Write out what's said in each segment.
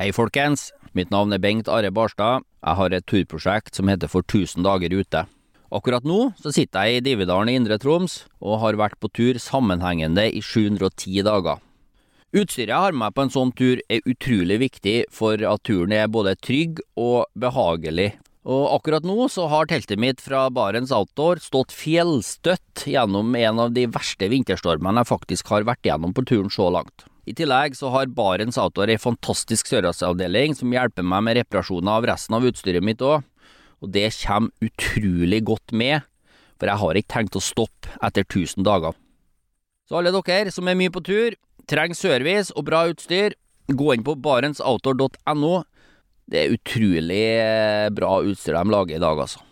Hei folkens, mitt navn er Bengt Are Barstad. Jeg har et turprosjekt som heter For 1000 dager ute. Akkurat nå så sitter jeg i Dividalen i Indre Troms og har vært på tur sammenhengende i 710 dager. Utstyret jeg har med på en sånn tur er utrolig viktig for at turen er både trygg og behagelig. Og akkurat nå så har teltet mitt fra Barents Outdoor stått fjellstøtt gjennom en av de verste vinterstormene jeg faktisk har vært gjennom på turen så langt. I tillegg så har Barents Outdoor ei fantastisk sørlandsavdeling som hjelper meg med reparasjoner av resten av utstyret mitt òg, og det kommer utrolig godt med, for jeg har ikke tenkt å stoppe etter 1000 dager. Så alle dere som er mye på tur, trenger service og bra utstyr, gå inn på barentsoutdoor.no. Det er utrolig eh, bra utstyr de lager i dag, altså.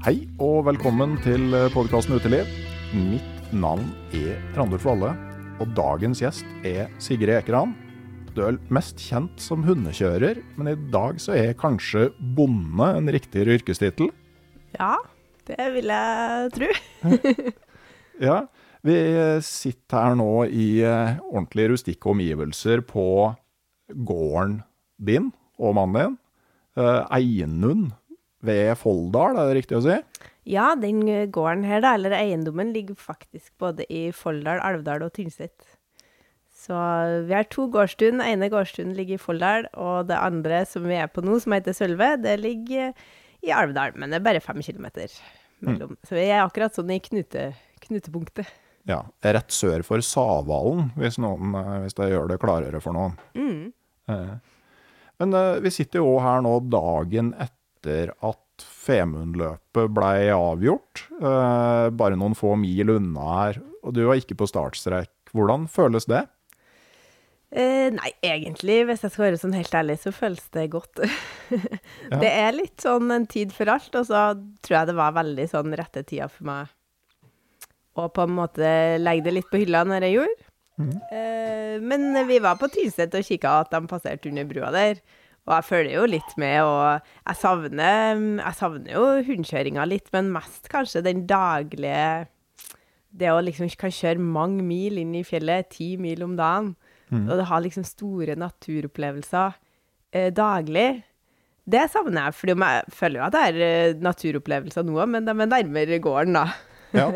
Hei og velkommen til podkasten Uteliv. Mitt navn er Randulf Valle, og dagens gjest er Sigrid Ekeran. Du er mest kjent som hundekjører, men i dag så er kanskje bonde en riktigere yrkestittel? Ja, det vil jeg tro. Ja, vi sitter her nå i ordentlige ordentlig rustikke omgivelser på gården din og mannen din, eh, Einund ved Folldal, er det riktig å si? Ja, den gården her, da, eller eiendommen, ligger faktisk både i Folldal, Alvdal og Tynset. Så vi har to gårdstun. Den ene gårdstunen ligger i Folldal, og det andre som vi er på nå, som heter Sølve, det ligger i Alvdal. Men det er bare fem kilometer mellom. Så vi er akkurat sånn i knute, knutepunktet. Ja, rett sør for Savalen, hvis, noen, eh, hvis det gjør det klarere for noen. Mm. Eh, Men eh, vi sitter jo her nå dagen etter at Femundløpet blei avgjort. eh, Bare noen få mil unna her, og du var ikke på startstrek. Hvordan føles det? Eh, nei, egentlig, hvis jeg skal være sånn helt ærlig, så føles det godt. Det er litt sånn en tid for alt, og så tror jeg det var veldig sånn rette tida for meg å på en måte legge det litt på hylla når jeg gjorde. Eh, men vi var på Tynset og kikka at de passerte under brua der. Og jeg følger jo litt med, og jeg savner, jeg savner jo hundekjøringa litt, men mest kanskje den daglige Det å liksom kan kjøre mange mil inn i fjellet, ti mil om dagen, og det har liksom store naturopplevelser eh, daglig. Det savner jeg, for jeg føler jo at det er eh, naturopplevelser nå, men de er nærmere gården, da. Ja.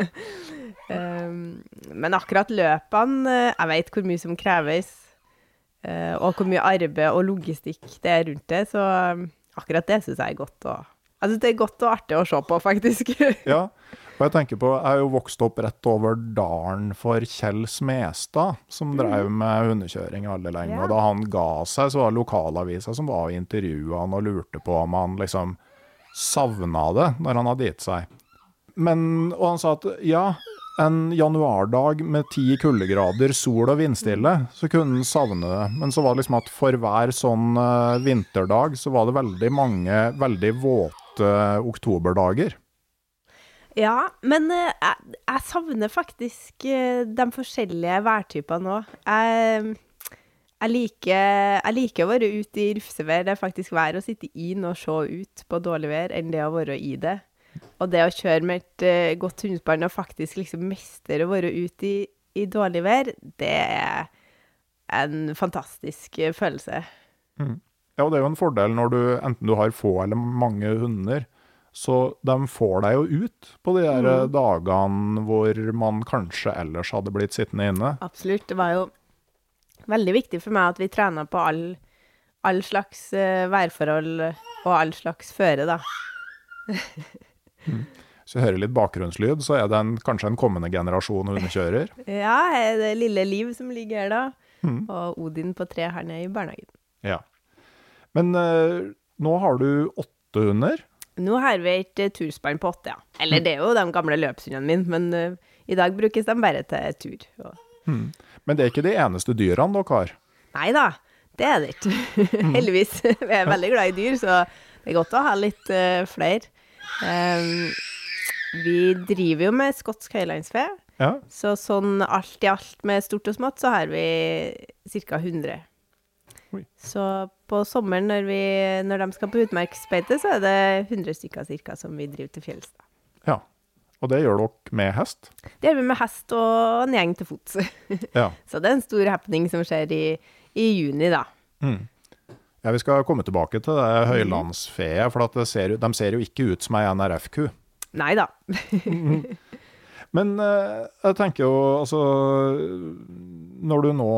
Um, men akkurat løpene eh, Jeg vet hvor mye som kreves, og hvor mye arbeid og logistikk det er rundt det, så um, akkurat det syns jeg er godt. Og Altså, det er godt og artig å se på, faktisk. Ja, og jeg tenker på, jeg er jo vokst opp rett over dalen for Kjell Smestad, som drev med hundekjøring veldig lenge. Ja. Og da han ga seg, så var det lokalavisa som var og intervjua han og lurte på om han liksom savna det når han hadde gitt seg. Men, og han sa at ja, en januardag med ti kuldegrader, sol og vindstille, så kunne en savne det. Men så var det liksom at for hver sånn eh, vinterdag, så var det veldig mange veldig våte oktoberdager. Ja, men eh, jeg, jeg savner faktisk eh, de forskjellige værtypene òg. Jeg, jeg, liker, jeg liker å være ute i rufsevær. Det er faktisk vær å sitte inn og se ut på dårlig vær, enn det å være i det. Og det å kjøre med et uh, godt hundespann og faktisk liksom mestre å være ute i, i dårlig vær, det er en fantastisk uh, følelse. Ja, og det er jo en fordel når du, enten du har få eller mange hunder, så de får deg jo ut på de der mm. dagene hvor man kanskje ellers hadde blitt sittende inne. Absolutt. Det var jo veldig viktig for meg at vi trena på all, all slags uh, værforhold og all slags føre, da. Så vi hører litt bakgrunnslyd, så er det en, kanskje en kommende generasjon hundekjører. Ja, det er lille Liv som ligger her da, og Odin på tre her nede i barnehagen. Ja. Men uh, nå har du åtte hunder. Nå har vi et uh, turspann på åtte, ja. Eller det er jo de gamle løpshundene mine, men uh, i dag brukes de bare til tur. Og... Men det er ikke de eneste dyrene dere har. Nei da, det er det ikke. Heldigvis. Vi er veldig glad i dyr, så det er godt å ha litt flere. Em, vi driver jo med skotsk høylandsfe, Ja. så sånn alt i alt med stort og smått, så har vi ca. 100. Oi. Så på sommeren når, vi, når de skal på utmarksbeite, så er det 100 stykker cirka som vi driver til fjells. ja. Og det gjør dere med hest. Det gjør vi med hest og en gjeng til fots. Ja. så det er en stor happening som skjer i, i juni, da. Ja, vi skal komme tilbake til det høylandsfeet, for ser, de ser jo ikke ut som ei NRF-ku. Nei da. Men eh, jeg tenker jo, altså Når du nå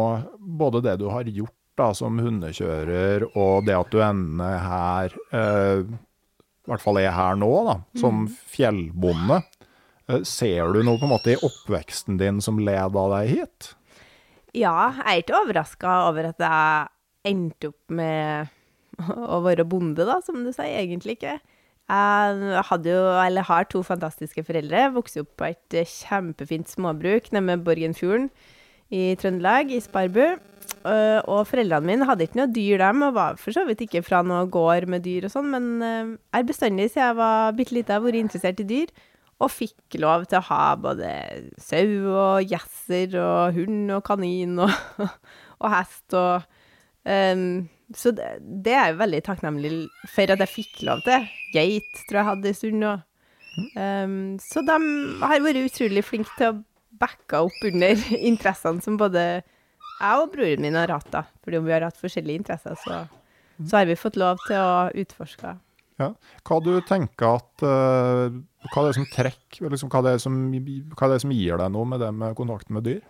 Både det du har gjort da som hundekjører, og det at du ender her eh, I hvert fall er her nå, da, som fjellbonde. eh, ser du noe på en måte i oppveksten din som leda deg hit? Ja, jeg er ikke overraska over at jeg endte opp med å være bonde, da, som du sier. Egentlig ikke. Jeg hadde jo, eller har to fantastiske foreldre. Vokste opp på et eh, kjempefint småbruk nede ved Borgenfjorden i Trøndelag, i Sparbu. Eh, Og foreldrene mine hadde ikke noe dyr, dem, og var for så vidt ikke fra noe gård med dyr og sånn, men eh, jeg har bestandig siden jeg var bitte lita vært interessert i dyr. Og fikk lov til å ha både sau og gjesser og hund og kanin og, og hest og ehm, Så det, det er jeg veldig takknemlig for at jeg fikk lov til. Geit tror jeg hadde en stund. òg. Um, så de har vært utrolig flinke til å backe opp under interessene som både jeg og broren min har hatt. da. Fordi om vi har hatt forskjellige interesser, så, så har vi fått lov til å utforske. Ja. Hva du tenker at uh, Hva er det som trekker liksom, hva, det er som, hva er det som gir deg noe med det med kontakten med dyr?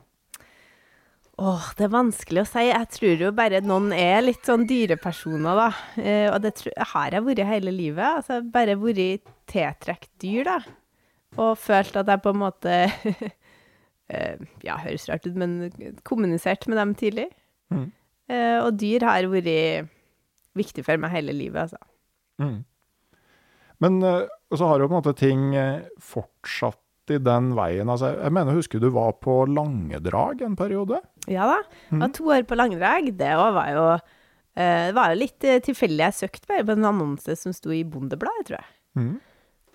Åh, det er vanskelig å si. Jeg tror jo bare noen er litt sånn dyrepersoner, da. Eh, og det tror, har jeg vært hele livet. Altså, jeg har bare vært tiltrukket dyr, da. Og følt at jeg på en måte eh, Ja, høres rart ut, men kommunisert med dem tidlig. Mm. Eh, og dyr har vært viktig for meg hele livet, altså. Mm. Men eh, så har jo på en måte ting eh, fortsatt i den veien. Altså, jeg mener, husker du var på Langedrag en periode? Ja da. Jeg var to år på langdrag. Det var jo Det var jo litt uh, tilfeldig. Jeg søkte bare på en annonse som sto i Bondebladet, tror jeg. Mm.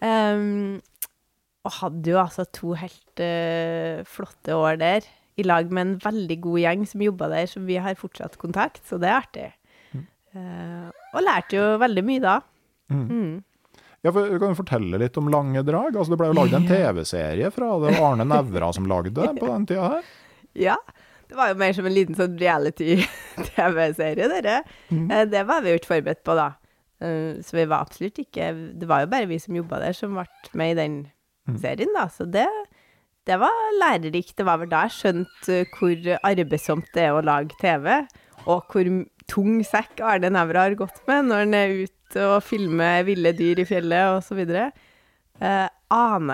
Um, og hadde jo altså to helt uh, flotte år der, i lag med en veldig god gjeng som jobba der, som vi har fortsatt kontakt, så det er artig. Eh, og lærte jo veldig mye da. Mm. Ja, for, kan du fortelle litt om lange drag? Altså, det ble jo lagd en TV-serie fra det var Arne Nævra som lagde det på den tida her. Ja. Det var jo mer som en liten sånn reality-TV-serie, dere. Mm. det var vi jo ikke forberedt på, da. Eh, så vi var absolutt ikke Det var jo bare vi som jobba der, som ble med i den serien, da. Så det, det var lærerikt. Det var vel da jeg skjønte eh, hvor arbeidsomt det er å lage TV, og hvor tung sekk Arne Nævra har gått med når han er ute ut og filme ville dyr i fjellet og så videre. Uh,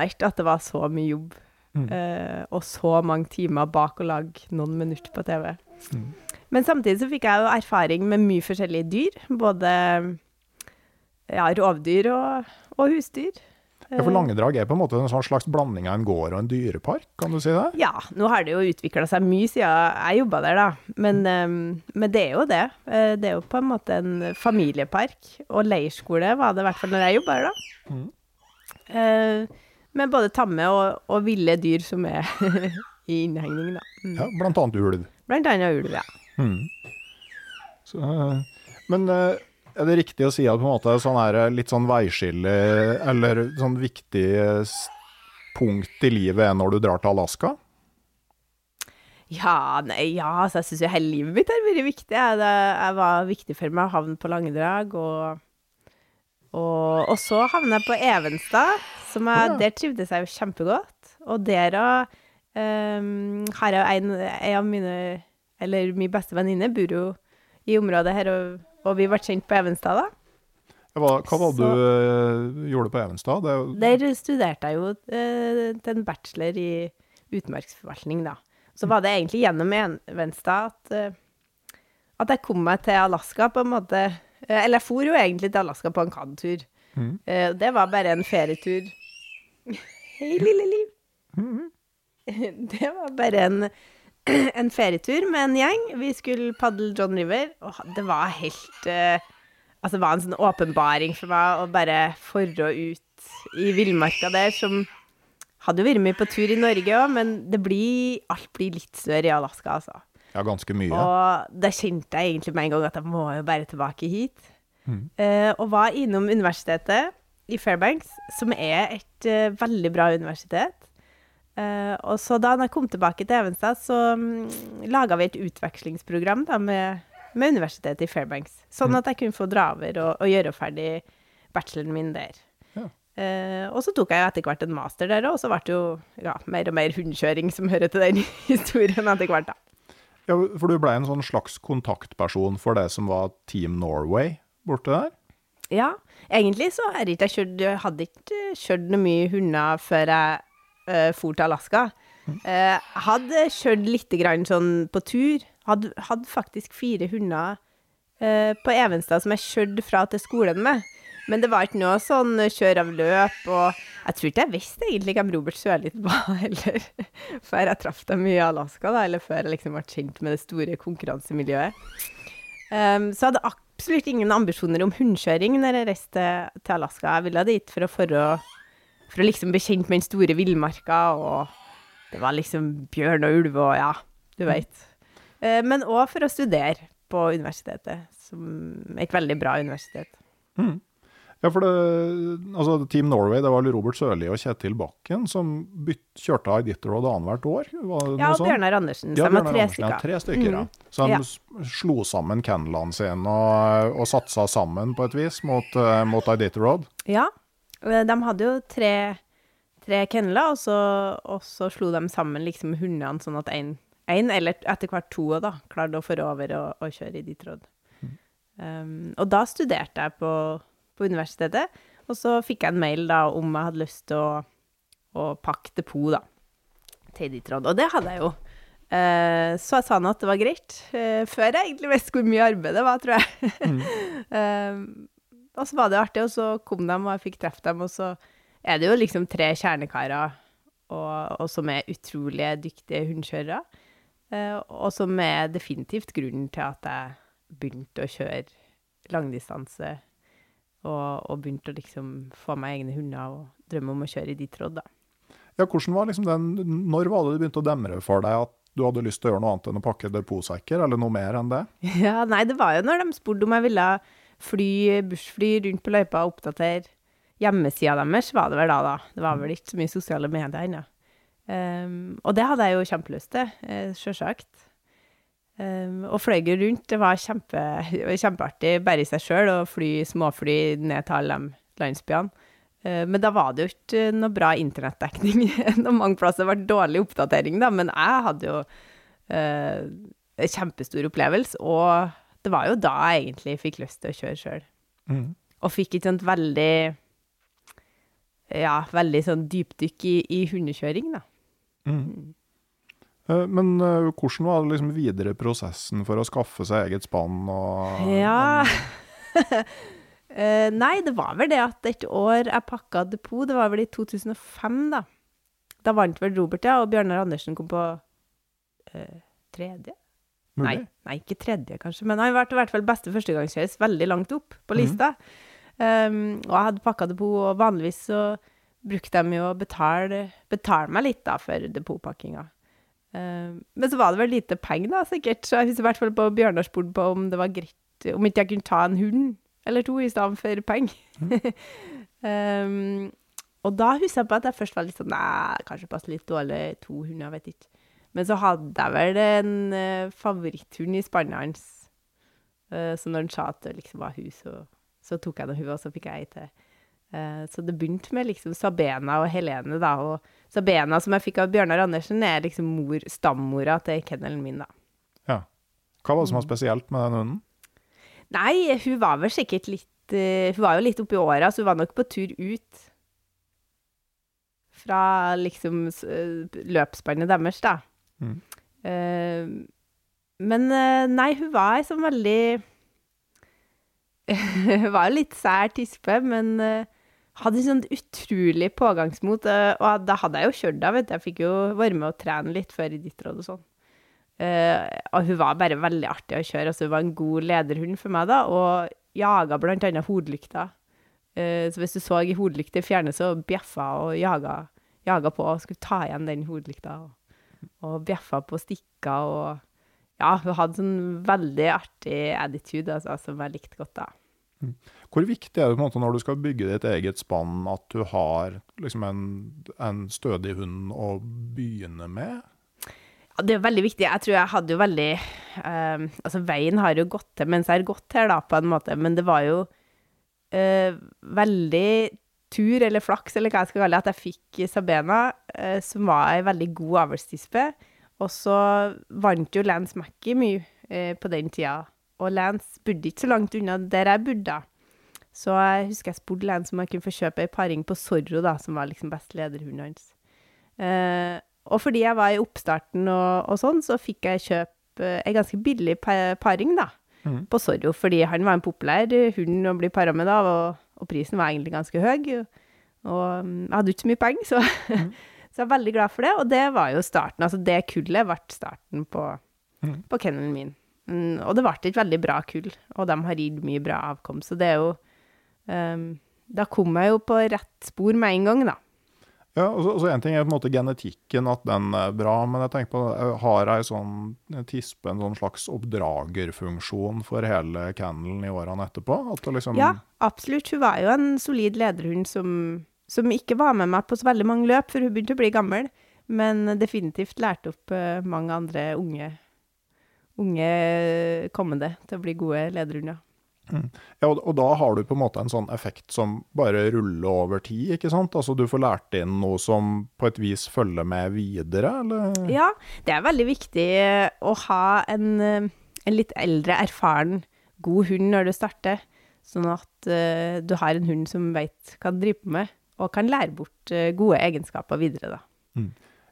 ikke at det var så mye jobb. Uh, og så mange timer bak å lage noen minutter på TV. Mm. Men samtidig så fikk jeg jo erfaring med mye forskjellige dyr. Både ja, rovdyr og, og husdyr. Ja, for Langedrag er på en måte en sånn slags blanding av en gård og en dyrepark, kan du si det? Ja, nå har det jo utvikla seg mye siden jeg jobba der, da. Men, um, men, det er jo det. Eh, det er jo på en måte en familiepark. Og leirskole var det i hvert fall når jeg jobba der, da. Mm. Uh, med både tamme og, og, ville dyr som er i innhegning, da. Mm. Ja, blant annet ulv. Blant annet ulv, ja. Mm. Så, men er det riktig å si at på en måte sånn er litt sånn veiskille, eller sånn viktig punkt i livet er når du drar til Alaska? Ja, nei, ja, så jeg syns jo hele livet mitt har vært viktig. Det, var viktig for meg å havne på Langedrag, og, og, og så havna jeg på Evenstad, som jeg, ja. der trivdes jeg jo kjempegodt. Og der òg um, har jeg en, en av mine, eller min beste venninne, bor jo i området her. og og vi ble kjent på Evenstad, da. Hva, hva var det du uh, gjorde på Evenstad? Det... Der studerte jeg jo uh, til en bachelor i utmarksforvaltning, da. Så var det egentlig gjennom Evenstad at, uh, at jeg kom meg til Alaska, på en måte. Eller jeg for jo egentlig til Alaska på en kanotur. Mm. det var bare en ferietur. Hei, lille liv. Mm. det var bare en en ferietur med en gjeng. Vi skulle padle John River, og det var helt uh, Altså, det var en sånn åpenbaring for meg å bare forre ut i villmarka der, som hadde jo vært mye på tur i Norge òg, men det blir, alt blir litt større i Alaska, altså. Ja, ganske mye. Og da kjente jeg egentlig med en gang at jeg må jo bare tilbake hit. Mm. Uh, og var innom universitetet i Fairbanks, som er et uh, veldig bra universitet. Uh, og så da jeg kom tilbake til Evenstad, så um, mm, laga vi et utvekslingsprogram da, med, med, universitetet i Fairbanks. Sånn mm. at jeg kunne få dra over og, og gjøre ferdig bacheloren min der. Ja. Uh, og så tok jeg etter hvert en master der og så ble det jo ja, mer og mer hundekjøring som hører til den historien etter hvert, da. Ja, for du ble en sånn slags kontaktperson for det som var Team Norway borte der? Ja, egentlig så jeg ikke kjørt, hadde ikke kjørt noe mye hunder før jeg uh, for til Alaska. Uh, hadde kjørt litt sånn på tur. Hadde, hadde faktisk fire hunder uh, på Evenstad som jeg kjørte fra til skolen med. Men det var ikke noe sånn kjør av løp, og jeg tror ikke jeg visste egentlig hvem Robert Sørli var heller, før jeg traff dem i Alaska, da, eller før jeg liksom ble kjent med det store konkurransemiljøet. Um, så jeg hadde absolutt ingen ambisjoner om hundekjøring når jeg reiste til Alaska. Jeg ville dit for å forå for å liksom bli kjent med den store villmarka, og det var liksom bjørn og ulv og ja, du veit. Eh, men òg for å studere på universitetet, som et veldig bra universitet. Mm. Ja, for det, altså Team Norway, det var Robert Sørli og Kjetil Bakken som bytt, kjørte av Ditterod annethvert år? ja, og Bjørnar Andersen. Ja, Bjørnar tre stykker. Ja, tre stykker, mm. ja. Så de ja. slo sammen kennelene sine og, og satsa sammen på et vis mot, uh, mot Iditarod? Ja, de hadde jo tre, tre kenneler, og så, og så, slo de sammen liksom hundene sånn at én, eller etter hvert to, da, klarte å få over og, og kjøre i ditt råd. Mm. Um, og da studerte jeg på, på, universitetet, og så fikk jeg en mail da om jeg hadde lyst til å, å pakke depot da, til ditt råd. Og det hadde jeg jo. Uh, så jeg sa nå at det var greit, uh, før jeg egentlig visste hvor mye arbeid det var, tror jeg. mm. uh, Og så var det artig, og så kom de, og jeg fikk treffe dem, og så er det jo liksom tre kjernekarer og, og som er utrolig dyktige hundekjørere. Eh, og som er definitivt grunnen til at jeg begynte å kjøre langdistanse. Og, og begynte å liksom få meg egne hunder og drømme om å kjøre i ditt råd, da. Ja, hvordan var liksom den, Når var det det begynte å demre for deg at du hadde lyst til å gjøre noe annet enn å pakke depotsekker, eller noe mer enn det? Ja, nei, det var jo når de spurte om jeg ville fly, bussfly rundt på løypa og oppdatere hjemmesida deres, var det vel da, da. Det var vel ikke så mye sosiale medier ennå. Um, og det hadde jeg jo kjempelyst til, eh, sjølsagt. Um, og fløy rundt. Det var kjempe, kjempeartig bare i seg sjøl å fly småfly ned til alle de landsbyene. Uh, men da var det jo ikke noe bra internettdekning. mange plasser det dårlig oppdatering, da. Men jeg hadde jo uh, kjempestor opplevelse. og det var jo da jeg egentlig fikk lyst til å kjøre sjøl. Mm. og fikk et sånt veldig Ja, veldig sånn dypdykk i, i hundekjøring, da. Mm. Eh, Men uh, hvordan var det liksom videre prosessen for å skaffe seg eget spann? Og, Ja uh, Nei, det var vel det at et år jeg pakka depot, det var vel i 2005, da. Da vant vel Robert, ja, og Bjørnar Andersen kom på uh, tredje? Nei, nei, ikke tredje, kanskje, men han ble i hvert fall beste førstegangskjøres veldig langt opp på lista. Um, og jeg hadde pakka depot, og vanligvis så brukte de jo å betale, betale meg litt da for depotpakkinga. Um, men så var det vel lite penger, da, sikkert. Så jeg husker i hvert fall på Bjørnar spurte på om det var greit Om ikke jeg kunne ta en hund eller to i stedet for penger. um, og da husker jeg på at jeg først var litt sånn Nei, kanskje passer litt dårlig, to hunder, vet ikke. Men så hadde jeg vel en uh, favoritthund i spannet hans. Uh, så når han sa at det liksom var hun, så, så tok jeg nå hun, og så fikk jeg ei til. Uh, så det begynte med liksom Sabena og Helene, da. Og Sabena, som jeg fikk av Bjørnar Andersen, er liksom mor, stammora til kennelen min, da. Ja. Hva var det som var spesielt med den hunden? Nei, hun var vel sikkert litt eh, Hun var jo litt oppi åra, så hun var nok på tur ut fra liksom eh, løpsspannet deres, da. Eh, men eh, nei, hun var sånn veldig Hun var jo litt sær tispe, men eh, hadde sånn utrolig pågangsmot. og da hadde jeg jo kjørt da, vet du. Jeg fikk jo være med og trene litt før i ditt råd og sånn. Og hun var bare veldig artig å kjøre. Altså, hun var en god lederhund for meg, da, og jaga hodlykta. Eh, så hvis du så i hodelykta fjerne, så bjeffa og jaga, jaga på og skulle ta igjen den hodelykta. Og, og bjeffa på stikker og Ja, hun hadde sånn veldig artig attitude, altså, som jeg likte godt, da. Hvor viktig er det på en måte når du skal bygge ditt eget spann, at du har liksom en, en stødig hund å begynne med? Ja, det er veldig viktig. Jeg tror jeg hadde jo veldig eh, Altså, veien har jo gått til mens jeg har gått her, da, på en måte, men det var jo eh, veldig tur eller flaks, eller hva jeg skal kalle det, at jeg fikk Sabena, eh, som var ei veldig god avlstispe. Og så vant jo Lance Mackey mye eh, på den tida. Og Lance bodde ikke så langt unna der jeg bodde. Så jeg husker jeg spurte Lance om jeg kunne få kjøpe ei paring på Zorro, da, som var liksom best lederhunden hans. Eh, og fordi jeg var i oppstarten og, og sånn, så fikk jeg kjøpe ei ganske billig pa paring, da, mm. på Zorro. Fordi han var en populær hund å bli para med da, og, og prisen var egentlig ganske høy. Og, mm, jeg hadde ikke så mye penger, så, så jeg er veldig glad for det. Og det var jo starten. Altså det kullet ble starten på, mm. på kennelen min. Mm, og det ble et veldig bra kull, og de har gitt mye bra avkom. Så det er jo um, Da kom jeg jo på rett spor med en gang, da. Ja, og så, og En ting er på en måte genetikken, at den er bra, men jeg tenker på, eh, har ei sånn tispe en sånn slags oppdragerfunksjon for hele kennelen i årene etterpå? Liksom, Ja, absolutt. Hun var jo en solid lederhund som, som ikke var med meg på så veldig mange løp, for hun begynte å bli gammel, men definitivt lærte opp eh, mange andre unge, unge kommende til å bli gode lederhunder. Ja, og, og da har du på en måte en sånn effekt som bare ruller over tid, ikke sant? Altså du får lært inn noe som på et vis følger med videre, eller? Ja, det er veldig viktig eh, å ha en, eh, en litt eldre, erfaren, god hund når du starter, sånn at uh, du har en hund som vet hva den driver på med, og kan lære bort uh, gode egenskaper videre, da.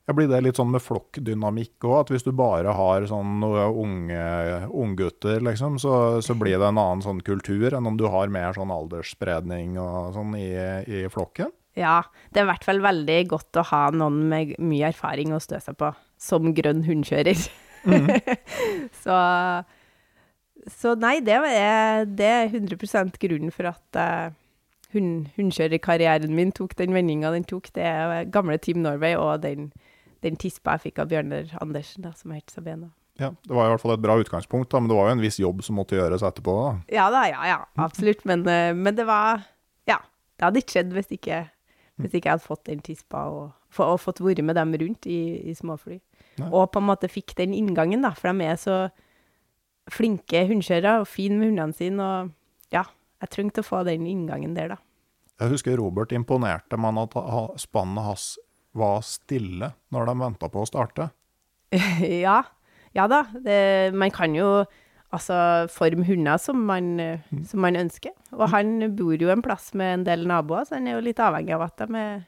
Ja, blir det litt sånn med flokkdynamikk òg, at hvis du bare har sånn unge unggutter, liksom, så, så blir det en annen sånn kultur enn om du har mer sånn aldersspredning og sånn i, i flokken? Ja, det er i hvert fall veldig godt å ha noen med mye erfaring å stø seg på, som grønn hundkjører. så, så nei, det er, det er 100 grunnen for at uh, hund, min tok den vendinga den tok. Det er gamle Team Norway og den, den tispa jeg fikk av Bjørnar Andersen, da, som het Sabena. Ja, Det var i hvert fall et bra utgangspunkt, da, men det var jo en viss jobb som måtte gjøres etterpå. da. Ja da, ja, ja, absolutt. Men, eh, men det var Ja, det hadde ikke skjedd hvis ikke, hvis ikke jeg hadde fått den tispa og, og fått vært med dem rundt i, i småfly. Nei. Og på en måte fikk den inngangen, da, for de er så flinke hundekjørere og fine med hundene sine. Og ja, jeg trengte å få den inngangen der, da. Jeg husker Robert imponerte med at spannet hans var stille når de venta på å starte. ja, ja da. Det, man kan jo Altså forme hunder som man, eh, som man ønsker. Og han bor jo en plass med en del naboer, så han er jo litt avhengig av at de er,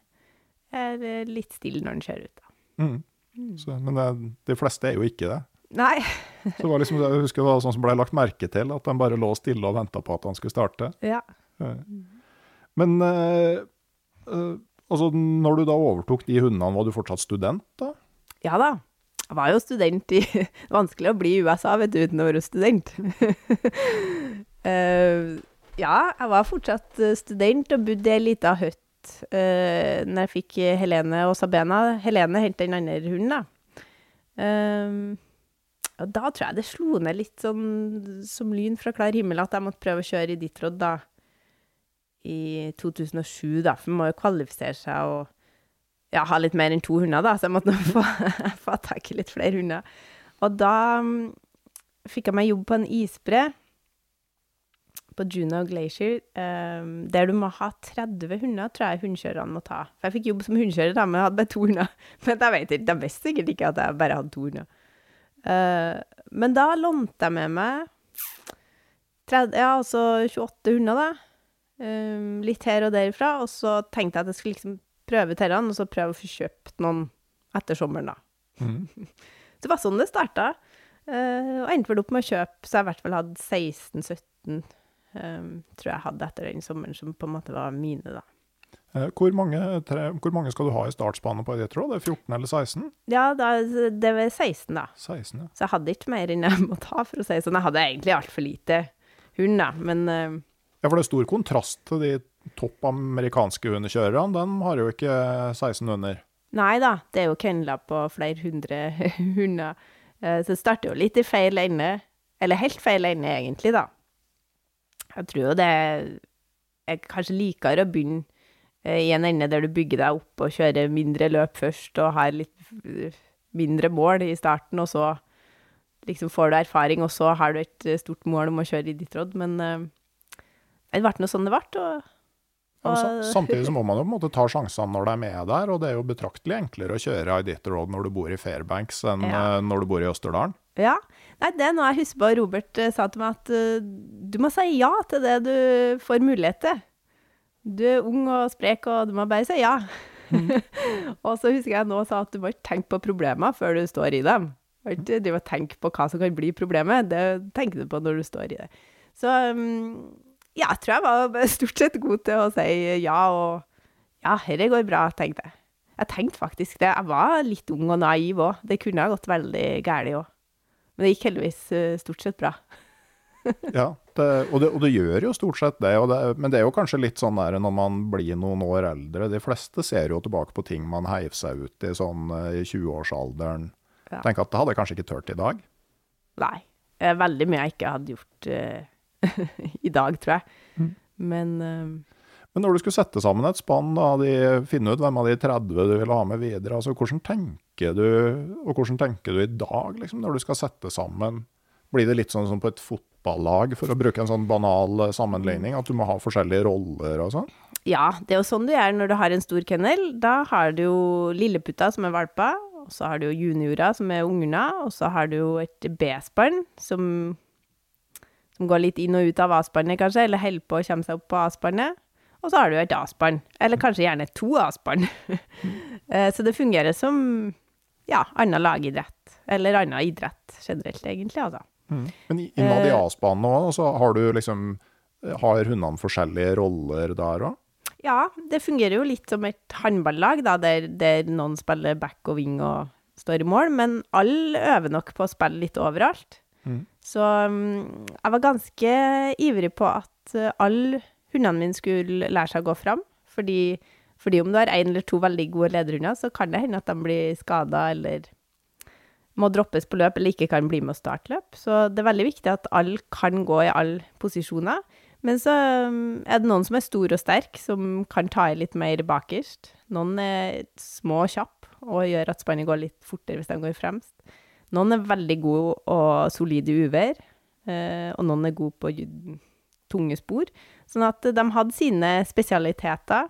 er litt stille når han kjører ut. Da. Mm. Så, men det, de fleste er jo ikke det. Nei. Så var liksom, jeg husker det var sånn som ble lagt merke til, at de bare lå stille og venta på at han skulle starte. Ja. Eh, Men uh, eh, altså, når du da overtok de hundene, var du fortsatt student da? Ja da. Jeg var jo student i vanskelig å bli i USA, vet du, uten å være student. uh, ja, jeg var fortsatt eh, student og bodde i ei lita hytte uh, når jeg fikk Helene og Sabena. Helene hentet den andre hunden, da. Uh, og da tror jeg det slo ned litt sånn som lyn fra klar himmel at jeg måtte prøve å kjøre i Ditrod da i 2007, da, for man må jo kvalifisere seg og ja, ha litt mer enn to hunder, da, så jeg måtte få, få tak i litt flere hunder. Og da um, fikk jeg meg jobb på en isbre på Juno Glacier, um, der du må ha 30 hunder, tror jeg hundekjørerne må ta. For jeg fikk jobb som hundekjører, da, men jeg hadde bare to hunder. Men jeg vet de visste sikkert ikke at jeg bare hadde to hunder. Uh, men da lånte jeg med meg 30, ja, altså 28 hunder, da. Eh, litt her og derifra. Og så tenkte jeg at jeg skulle liksom prøve Terran, og så prøve å få kjøpt noen etter sommeren, da. Så det var sånn det starta. Uh, og endte vel opp med å kjøpe, så jeg i hvert fall hadde 16-17, tror jeg hadde etter den sommeren, som på en måte var mine, da. Eh, Hvor mange, tre, hvor mange skal du ha i startspannet på det, tror du? Det er 14 eller 16? Ja, da, det var 16, da. 16, ja. Så jeg hadde ikke mer enn jeg måtte ha, for å si det sånn. Jeg hadde egentlig altfor lite hund, da, men eh, Ja, for det er stor kontrast til de topp amerikanske hundekjørerne. De har jo ikke 16 hunder. Nei da, det er jo kennler på flere hundre hunder. Eh, Så det starter jo litt i feil ende. Eller helt feil ende, egentlig, da. Jeg tror jo det er kanskje likere å begynne eh, i en ende der du bygger deg opp og kjører mindre løp først, og har litt eh, mindre mål i starten, og så liksom får du erfaring, og så har du et stort mål om å kjøre i ditt råd. Men det ble nå sånn det ble, og Ja, men samtidig så må man jo på en måte ta sjansene når de er med der, og det er jo betraktelig enklere å kjøre Iditarod når du bor i Fairbanks enn Ja. eh, når du bor i Østerdalen. Ja. Nei, det er noe jeg husker på Robert eh, sa til meg, at uh, du må si ja til det du får mulighet til. Du er ung og sprek, og du må bare si ja. og så husker jeg nå sa at du må ikke tenke på problemer før du står i dem. Du må ikke drive og tenke på hva som kan bli problemet, det tenker du på når du står i det. Så um, ja, jeg tror jeg var stort sett god til å si ja, og ja, dette går bra, tenkte jeg. Jeg tenkte faktisk det. Jeg var litt ung og naiv òg. Det kunne ha gått veldig galt òg. Men det gikk heldigvis eh, stort sett bra. Ja, det, og, det, og det gjør jo stort sett det, det, men det er jo kanskje litt sånn der når man blir noen år eldre. De fleste ser jo tilbake på ting man heiv seg ut i sånn eh, i 20-årsalderen. Ja. Tenker at det hadde jeg kanskje ikke tørt i dag. Nei. Veldig mye jeg ikke hadde gjort eh, i dag, tror jeg. Men uh, Men når du skulle sette sammen et spann, da, de, finne ut hvem av de 30 du vil ha med videre, altså hvordan tenker du, og hvordan tenker du i dag, liksom, når du skal sette sammen? Blir det litt sånn som på et fotballag, for å bruke en sånn banal eh, sammenligning, at du må ha forskjellige roller og sånn? ja, det er jo sånn du gjør når du har en stor kennel. Da har du jo lilleputta, som er valpa, og så har du jo juniorer som er ungene, og så har du jo et B-spann som, som går litt inn og ut av A-spannet, kanskje, eller holder på å komme seg opp på A-spannet. Og så har du et A-spann, eller kanskje gjerne to A-spann. Eh, så det fungerer som ja, annen lagidrett, eller annen idrett generelt, egentlig, altså. Men i- innad i avspannet òg, så har du liksom Har hundene forskjellige roller der òg? Ja, det fungerer jo litt som et håndballag, da, der, der noen spiller back og wing og står i mål, men alle øver nok på å spille litt overalt. Så um, jeg var ganske ivrig på at uh, alle hundene mine skulle lære seg å gå fram, fordi, fordi om du har én eller to veldig gode lederhunder, så kan det hende at de blir skada eller må droppes på løp eller ikke kan bli med å starte løp. Så det er veldig viktig at alle kan gå i alle posisjoner. Men så um, er det noen som er stor og sterk, som kan ta i litt mer bakerst. Noen er små og kjappe og gjør at spannet går litt fortere hvis de går fremst. Noen er veldig gode og solide i uvær, eh, og noen er gode på tunge spor. Sånn at de hadde sine spesialiteter,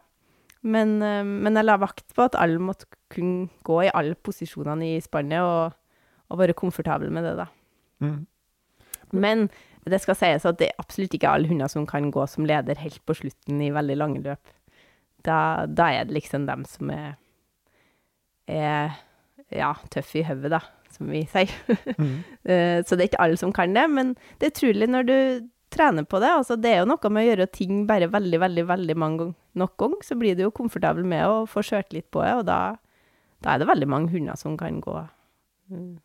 men, eh, men jeg la vakt på at alle måtte kunne gå i alle posisjonene i spannet og, og være komfortable med det, da. Men det skal sies at det er absolutt ikke alle hunder som kan gå som leder helt på slutten i veldig lange løp. Da, da er det liksom dem som er, er ja, tøffe i hodet, da, som vi sier. Mm. Så det er ikke alle som kan det, men det er utrolig når du trener på det. Altså, det er jo noe med å gjøre ting bare veldig, veldig veldig mange ganger. Nok ganger, så blir du jo komfortabel med å få kjørt litt på det, og da, da, er det veldig mange hunder som kan gå mm,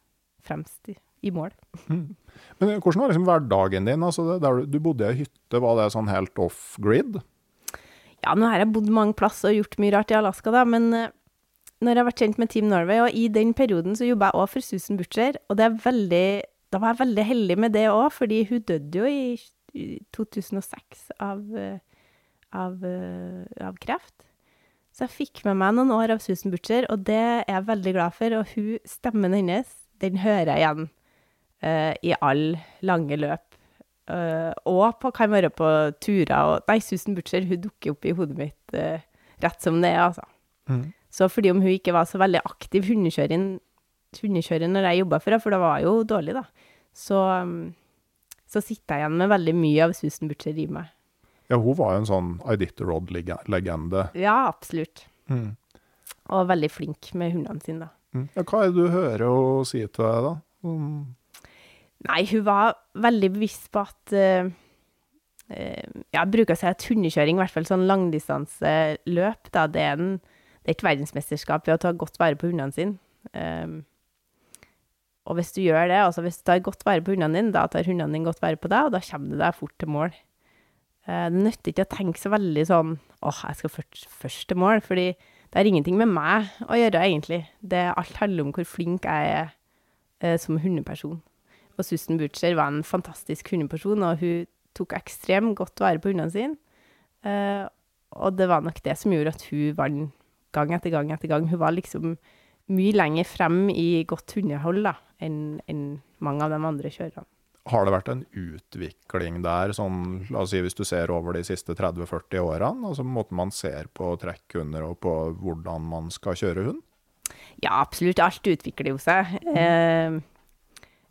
fremst i, i mål. Mm. Men hvordan var liksom hverdagen din? Altså, der du bodde i ei hytte, var det sånn helt off grid? Ja, nå har jeg bodd mange plasser og gjort mye rart i Alaska, da, men eh, når jeg har vært kjent med Team Norway, og i den perioden så jobba jeg òg for Susan Butcher, og veldig Da var jeg veldig heldig med det òg, fordi hun døde jo i, i 2006 av, av, av, kreft. Så jeg fikk med meg noen år av Susan Butcher, og det er jeg veldig glad for. Og hun, stemmen hennes, den hører jeg igjen uh, i alle lange løp. Uh, og på, kan være på turer. Og, nei, Susan Butcher hun dukker opp i hodet mitt uh, rett som det er, altså. Mm. Så fordi om hun ikke var så veldig aktiv hundekjører når jeg jobba for henne, for det var jo dårlig, da, så, så sitter jeg igjen med veldig mye av Susan Butcher i meg. Ja, hun var jo en sånn Iditarod-legende. Ja, absolutt. Mm. Og veldig flink med hundene sine, da. Mm. Ja, hva er det du hører hun si til deg, da? Mm. Nei, hun var veldig bevisst på at uh, Jeg bruker si at hundekjøring, i hvert fall sånn langdistanseløp, da, det er en det er ikke verdensmesterskap ved å ta godt vare på hundene sine. Um, og hvis du gjør det, altså hvis du tar godt vare på hundene dine, da tar hundene dine godt vare på deg, og da kommer du deg fort til mål. Uh, det nytter ikke å tenke så veldig sånn åh, jeg skal først, først til mål, fordi det har ingenting med meg å gjøre, egentlig. Det alt handler om hvor flink jeg er uh, som hundeperson. Og Susan Butcher var en fantastisk hundeperson, og hun tok ekstremt godt vare på hundene sine. Uh, og det var nok det som gjorde at hun vant gang etter gang etter gang. Hun var liksom mye lenger frem i godt hundehold da, enn en mange av de andre kjørerne. Har det vært en utvikling der, sånn, la oss si hvis du ser over de siste 30-40 årene? altså Måten man ser på trekkhunder og på hvordan man skal kjøre hund? Ja, absolutt. Alt utvikler jo seg. Eh,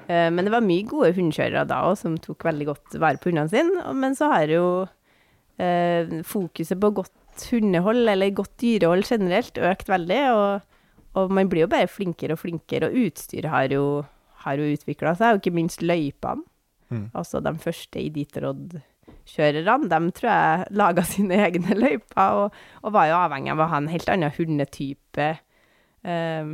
eh, men det var mye gode hundekjørere da òg, som tok veldig godt vare på hundene sine. Men så har jo eh, fokuset på godt hundehold, eller godt dyrehold generelt, økt veldig. Og, og, man blir jo bare flinkere og flinkere, og utstyret har jo, har jo utvikla seg, og ikke minst løypene. Mm. Altså de første Iditarod-kjørerne, de tror jeg laga sine egne løyper, og, og, var jo avhengig av å ha en helt annen hundetype eh,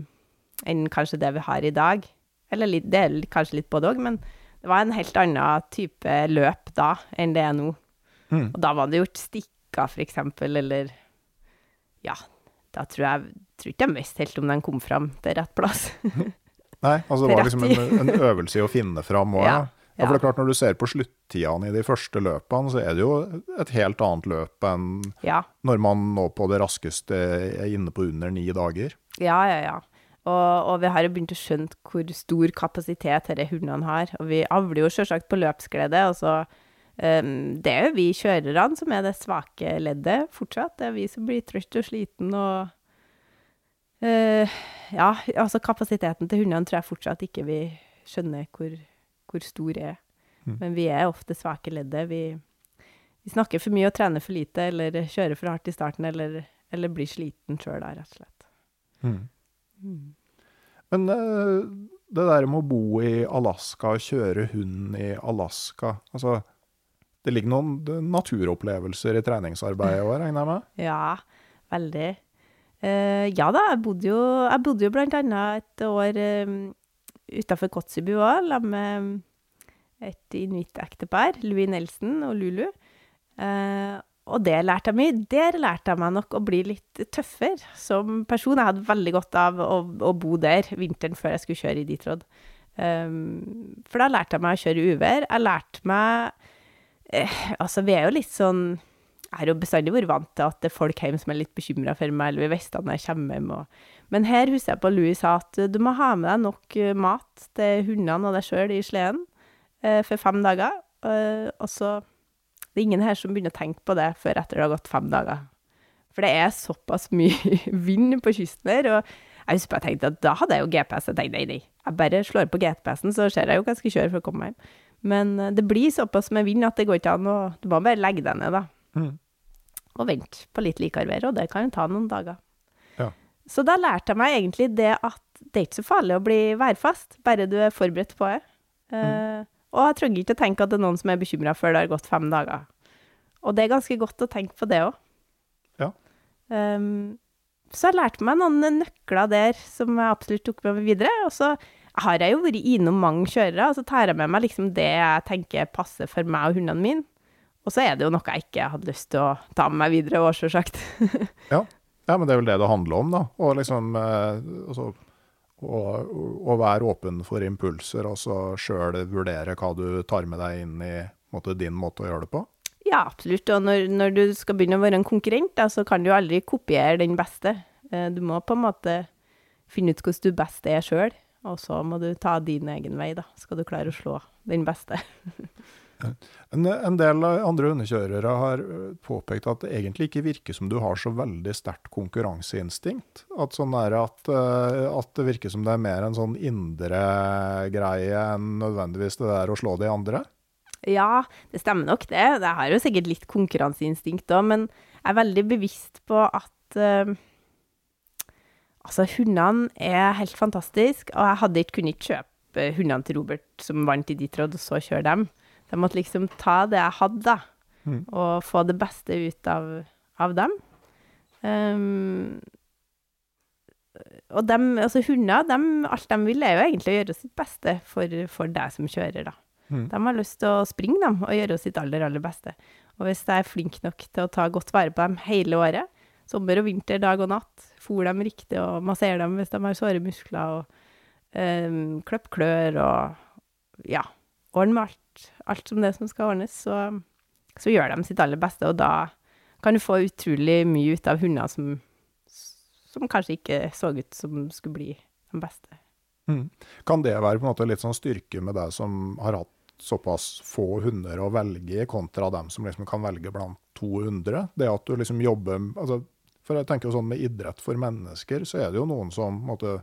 enn kanskje det vi har i dag. Eller litt, det er kanskje litt både òg, men det var en helt annen type løp da enn det er nå. Mm. Og da var det gjort stikk uka, for eksempel, eller Ja, da tror jeg tror ikke de visste helt om den kom fram til rett plass. Nei, altså det var liksom en, en øvelse i å finne fram òg, ja. Ja, for det er klart Når du ser på sluttidene i de første løpene, så er det jo et helt annet løp enn ja. når man nå på det raskeste er inne på under ni dager. Ja, ja, ja. Og, og vi har jo begynt å skjønne hvor stor kapasitet disse hundene har. Og vi avler jo selvsagt på løpsglede, og så det er jo vi kjørerne som er det svake leddet fortsatt. Det er vi som blir trøtt og sliten og uh, Ja, altså kapasiteten til hundene tror jeg fortsatt ikke vi skjønner hvor, hvor stor er. Mm. Men vi er ofte svake leddet. Vi, vi, snakker for mye og trener for lite, eller kjører for hardt i starten, eller, eller blir sliten sjøl da, rett og slett. Mm. Mm. Men uh, det der med å bo i Alaska og kjøre hund i Alaska altså det ligger noen naturopplevelser i treningsarbeidet òg, regner jeg med? Ja, veldig. Uh, ja da, jeg bodde jo, jeg bodde jo blant annet et år um, utafor Kotsubu òg, sammen med et inuittektepar, Louis Nelson og Lulu. Uh, og det lærte jeg mye. Der lærte jeg meg nok å bli litt tøffere som person. Jeg hadde veldig godt av å, å bo der vinteren før jeg skulle kjøre i Ditrod. Um, for da lærte jeg meg å kjøre uvær. Jeg lærte meg eh, Altså, vi er jo litt sånn Jeg har jo bestandig vært vant til at det er folk hjemme som er litt bekymra for meg, eller vi visste når jeg kommer hjem. Og, men her husker jeg på Louis sa at du må ha med deg nok eh, mat til hundene og deg sjøl i sleden eh, for fem dager. eh, og så Det er ingen her som begynner å tenke på det før etter det har gått fem dager. For det er såpass mye vind på kysten her. og jeg husker jeg tenkte at da hadde jeg jo GPS. Jeg tenkte nei, nei, jeg bare slår på GPS-en, så ser jeg jo hva jeg skal kjøre for å komme hjem. Men eh, det blir såpass med vind at det går ikke an å Du må bare legge deg ned, da. Mm. Og vente på litt likere vær, og det kan jo ta noen dager. Ja. Så da lærte jeg meg egentlig det at det er ikke så farlig å bli værfast, bare du er forberedt på det. Eh, og jeg trenger ikke å tenke at det er noen som er bekymra før det har gått fem dager. Og det er ganske godt å tenke på det òg. Ja. Um, så jeg lærte meg noen nøkler der som jeg absolutt tok med meg videre. Og så har jeg jo vært innom mange kjørere, og så tar jeg med meg liksom det jeg tenker passer for meg og hundene mine. Og så er det jo noe jeg ikke hadde lyst til å ta med meg videre òg, sjølsagt. Ja. ja, men det er vel det det handler om, da. Å liksom eh, altså, å, å være åpen for impulser, og så sjøl vurdere hva du tar med deg inn i måte, din måte å gjøre det på. Ja, absolutt. Og når, når du skal begynne å være en konkurrent, da, så kan du aldri kopiere den beste. Eh, Du må på en måte finne ut hvordan du best er sjøl, og så må du ta din egen vei, da. Skal du klare å slå den beste. En, en del andre hundekjørere har påpekt at det egentlig ikke virker som du har så veldig sterkt konkurranseinstinkt. At, sånn at, at det virker som det er mer en sånn indre greie enn nødvendigvis det der å slå de andre. Ja, det stemmer nok det. Jeg har jo sikkert litt konkurranseinstinkt òg, men jeg er veldig bevisst på at eh, Altså, hundene er helt fantastiske, og jeg hadde ikke kunnet kjøpe hundene til Robert som vant i Detroit, og så kjøre dem. Jeg måtte liksom ta det jeg hadde, da, Mm. og få det beste ut av, av dem. Um, og dem, altså hunder, dem, alt de vil, er jo egentlig å gjøre sitt beste for, for deg som kjører, da. Mm. De har lyst til å springe dem, og gjøre sitt aller, aller beste. Og hvis jeg er flink nok til å ta godt vare på dem hele året, sommer og vinter, dag og natt, fôr dem riktig og massere dem hvis de har såre muskler, og um, klipp klør og ja, ordne med alt, alt som det som skal ordnes, så, så gjør de sitt aller beste, og da kan du få utrolig mye ut av hunder som, som kanskje ikke så ut som skulle bli de beste. Mm. Kan det være på en måte litt sånn styrke med deg som har hatt såpass få hunder å velge kontra dem som liksom kan velge blant 200? Det at du liksom jobber altså, For jeg tenker jo sånn med idrett for mennesker, så er det jo noen som måtte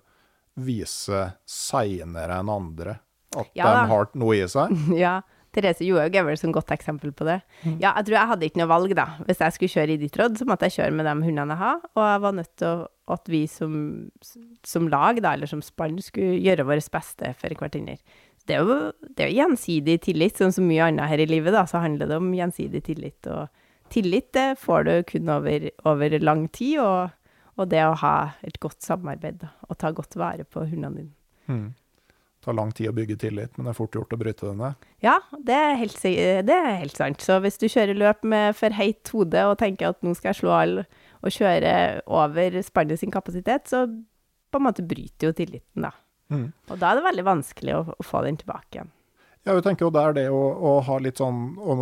vise seinere enn andre at Ja de har noe i seg. Ja, Therese Johaug er vel et godt eksempel på det. Ja, jeg tror jeg hadde ikke noe valg, da. Hvis jeg skulle kjøre i ditt råd, så måtte jeg kjøre med de hundene jeg har, og jeg var nødt til å, at vi som, som lag, da, eller som spann, skulle gjøre vårt beste for hverandre. Det er jo det er jo gjensidig tillit, sånn som mye annet her i livet, da, så handler det om gjensidig tillit. Og tillit det får du kun over, over lang tid, og, og det å ha et godt samarbeid, og ta godt vare på hundene dine. Mm. Det tar lang tid å bygge tillit, men det er fort gjort å bryte den ned. Ja, det er, helt, det er helt sant. Så hvis du kjører løp med for høyt hode og tenker at nå skal jeg slå alle og kjøre over spannet sin kapasitet, så på en måte bryter jo tilliten, da. Mm. Og da er det veldig vanskelig å, å få den tilbake igjen. Ja, jeg tenker jo det er det å, å ha litt sånn å,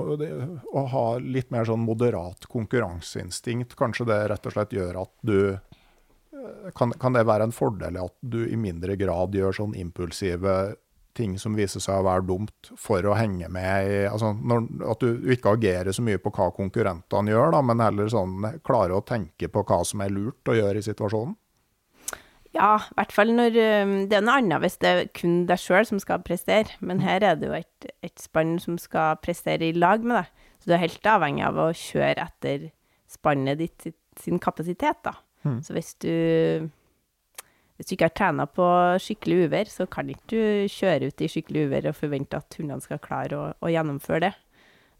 å ha litt mer sånn moderat konkurranseinstinkt. Kanskje det rett og slett gjør at du eh, kan, kan det være en fordel at du i mindre grad gjør sånn impulsive ting som viser seg å være dumt, for å henge med i altså når, At du ikke agerer så mye på hva konkurrentene gjør, da, men heller sånn klarer å tenke på hva som er lurt å gjøre i situasjonen? Ja, i hvert fall når Det er noe annet hvis det er kun deg sjøl som skal prestere, men her er det jo et, et spann som skal prestere i lag med deg. Så du er helt avhengig av å kjøre etter spannet ditt sin kapasitet, da. Mm. Så hvis du hvis du ikke har trena på skikkelig uvær, så kan ikke du kjøre ut i skikkelig uvær og forvente at hundene skal klare å, å gjennomføre det.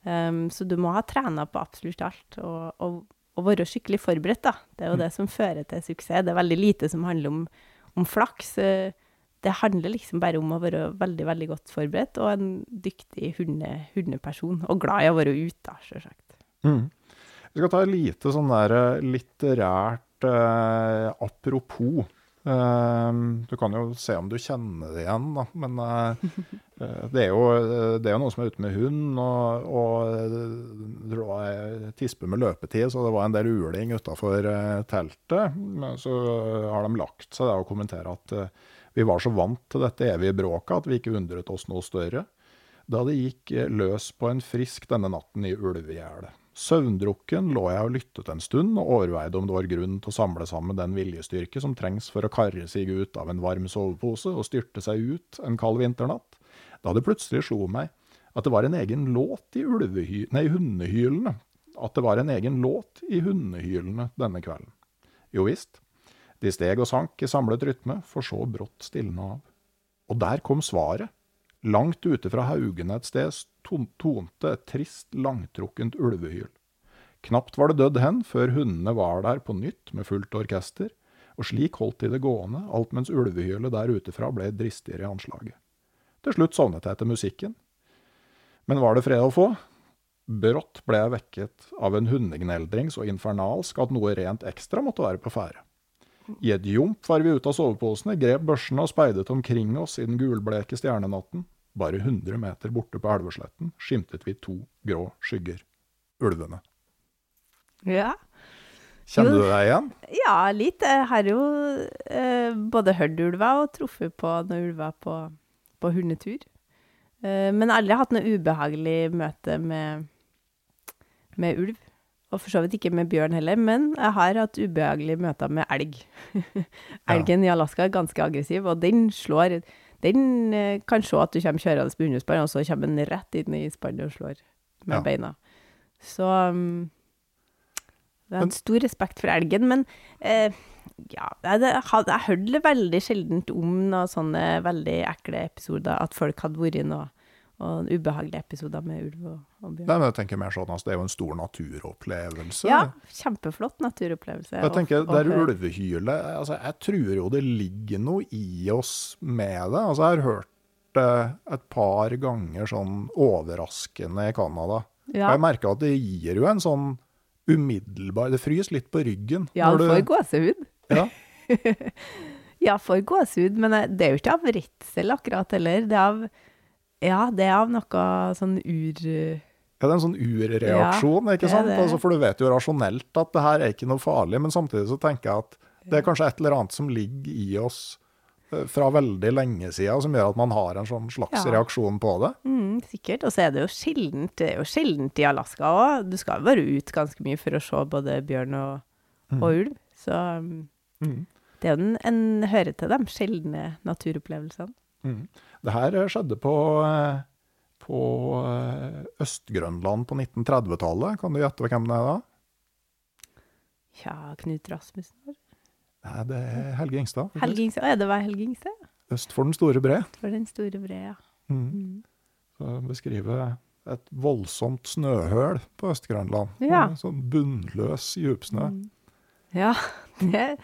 Um, så du må ha trena på absolutt alt, og, og, og være skikkelig forberedt, da. Det er jo det som fører til suksess. Det er veldig lite som handler om, om flaks. Eh, Det handler liksom bare om å være veldig, veldig godt forberedt, og en dyktig hunde, hundeperson. Og glad i å være ute, da, sjølsagt. Mm. Vi skal ta et lite sånn der eh, litterært eh, apropos. Eh, du kan jo se om du kjenner det igjen, da. Men eh, eh, det, er jo, eh, det er jo noen som er ute med hund, og, og det var tispe med løpetid, så det var en del uling utafor teltet. Men så har de lagt seg der og kommenterer at vi var så vant til dette evige bråket at vi ikke undret oss noe større. Da det gikk løs på en frisk denne natten i ulvegjerdet. Søvndrukken lå jeg og lyttet en stund, og overveide om det var grunn til å samle sammen den viljestyrke som trengs for å karre seg ut av en varm sovepose og styrte seg ut en kald vinternatt. Da det plutselig slo meg at det var en egen låt i ulvehy nei, hundehylene. At det var en egen låt i hundehylene denne kvelden. Jo visst. De steg og sank i samlet rytme, for så brått stilne av. Og der kom svaret. Langt ute fra haugene et sted tonte et trist, langtrukkent ulvehyl. Knapt var det dødd hen før hundene var der på nytt med fullt orkester, og slik holdt de det gående, alt mens ulvehylet der utefra ble dristigere i anslaget. Til slutt sovnet jeg til musikken. Men var det fred å få? Brått ble jeg vekket av en hundegneldring så infernalsk at noe rent ekstra måtte være på ferde. I et jump var vi ute av soveposene, grep børsene og speidet omkring oss i den gulbleke stjernenatten. Bare 100 meter borte på elvesletten skimtet vi to grå skygger. Ulvene. Ja. Kjenner du deg igjen? Ja, litt. Jeg har jo eh, både hørt ulver og truffet på noen ulver på, på hundetur. Eh, men aldri hatt noe ubehagelig møte med, med ulv. Og for så vidt ikke med bjørn heller, men jeg har hatt ubehagelige møter med elg. Elgen ja. i Alaska er ganske aggressiv, og den slår Den eh, kan se at du kommer kjørende på hundespann, og så kommer den rett inn i spannet og slår med ja. beina. Så um, jeg har stor respekt for elgen, men eh, ja, jeg, jeg, jeg hørte veldig sjeldent om noen sånne veldig ekle episoder, at folk hadde vært noe og ubehagelige episoder med ulv og, og bjørn. Nei, men jeg tenker mer sånn altså, Det er jo en stor naturopplevelse. Ja, kjempeflott naturopplevelse. Jeg tenker, Det er ulvehylet altså, Jeg tror jo det ligger noe i oss med det. Altså, Jeg har hørt det et par ganger sånn overraskende i Canada. Ja. Jeg merker at det gir jo en sånn umiddelbar Det fryser litt på ryggen. Ja, du får gåsehud. Ja. ja, får gåsehud, men det er jo ikke av redsel akkurat heller. Det er av ja, det er av noe sånn ur... Ja, det er en sånn urreaksjon, ja, ikke sant? Altså, for du vet jo rasjonelt at det her er ikke noe farlig, men samtidig så tenker jeg at det er kanskje et eller annet som ligger i oss eh, fra veldig lenge siden, som gjør at man har en sånn slags ja. reaksjon på det. Mm, sikkert. Og så er det jo sjeldent, det jo sjeldent i Alaska òg. Du skal være ut ganske mye for å se både bjørn og, mm. og ulv. Så mm. det er jo en, en hører til de sjeldne naturopplevelsene. Det her skjedde på, eh, på eh, Øst-Grønland på 1930-tallet. Kan du gjette hvem det er da? Ja, Knut Rasmussen? Nei, det er Helge Ingstad. Helge Ingstad, Ja, det var Helge Ingstad? Øst for den store bre. Øst for den store bre, ja. Mm. Mm. Så beskriver et voldsomt snøhøl på Øst-Grønland. Ja. Sånn bunnløs djupsnø. Mm. Ja, det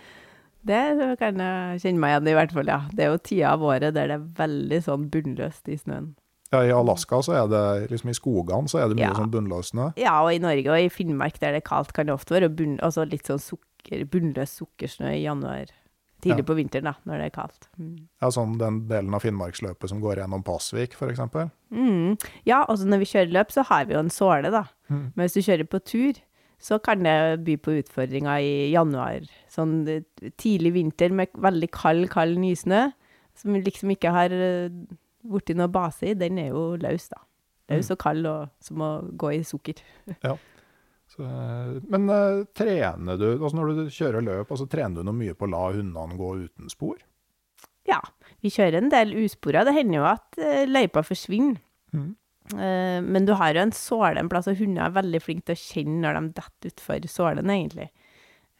det kan jeg kjenne meg igjen i, hvert fall. ja. Det er jo tida av året der det er veldig sånn bunnløst i snøen. Ja, I Alaska så er det liksom i skogene så er det mye ja. sånn bunnløs snø? Ja, og i Norge og i Finnmark der det er kaldt, kan det ofte være bunn, altså litt sånn sukker, bunnløs sukkersnø i januar. Tidlig ja. på vinteren, da, når det er kaldt. Mm. Ja, Sånn den delen av Finnmarksløpet som går gjennom Pasvik, f.eks.? Mm. Ja, altså når vi kjører løp, så har vi jo en såle, da. Mm. Men hvis du kjører på tur, så kan det by på utfordringer i januar. Sånn eh, tidlig vinter med veldig kald, kald nysnø, som liksom ikke har borti blitt noe base i, den er jo løs, da. Løs jo og kald, og som å gå i sukker. ja. Så, eh, men uh, trener du, altså når du kjører løp, altså trener du noe mye på å la hundene gå uten spor? Ja, vi kjører en del uspora. Det hender jo at uh, løypa forsvinner. Mm. Uh, men du har jo en såle en plass, og hunder er veldig flinke til å kjenne når de detter utfor sålen, egentlig.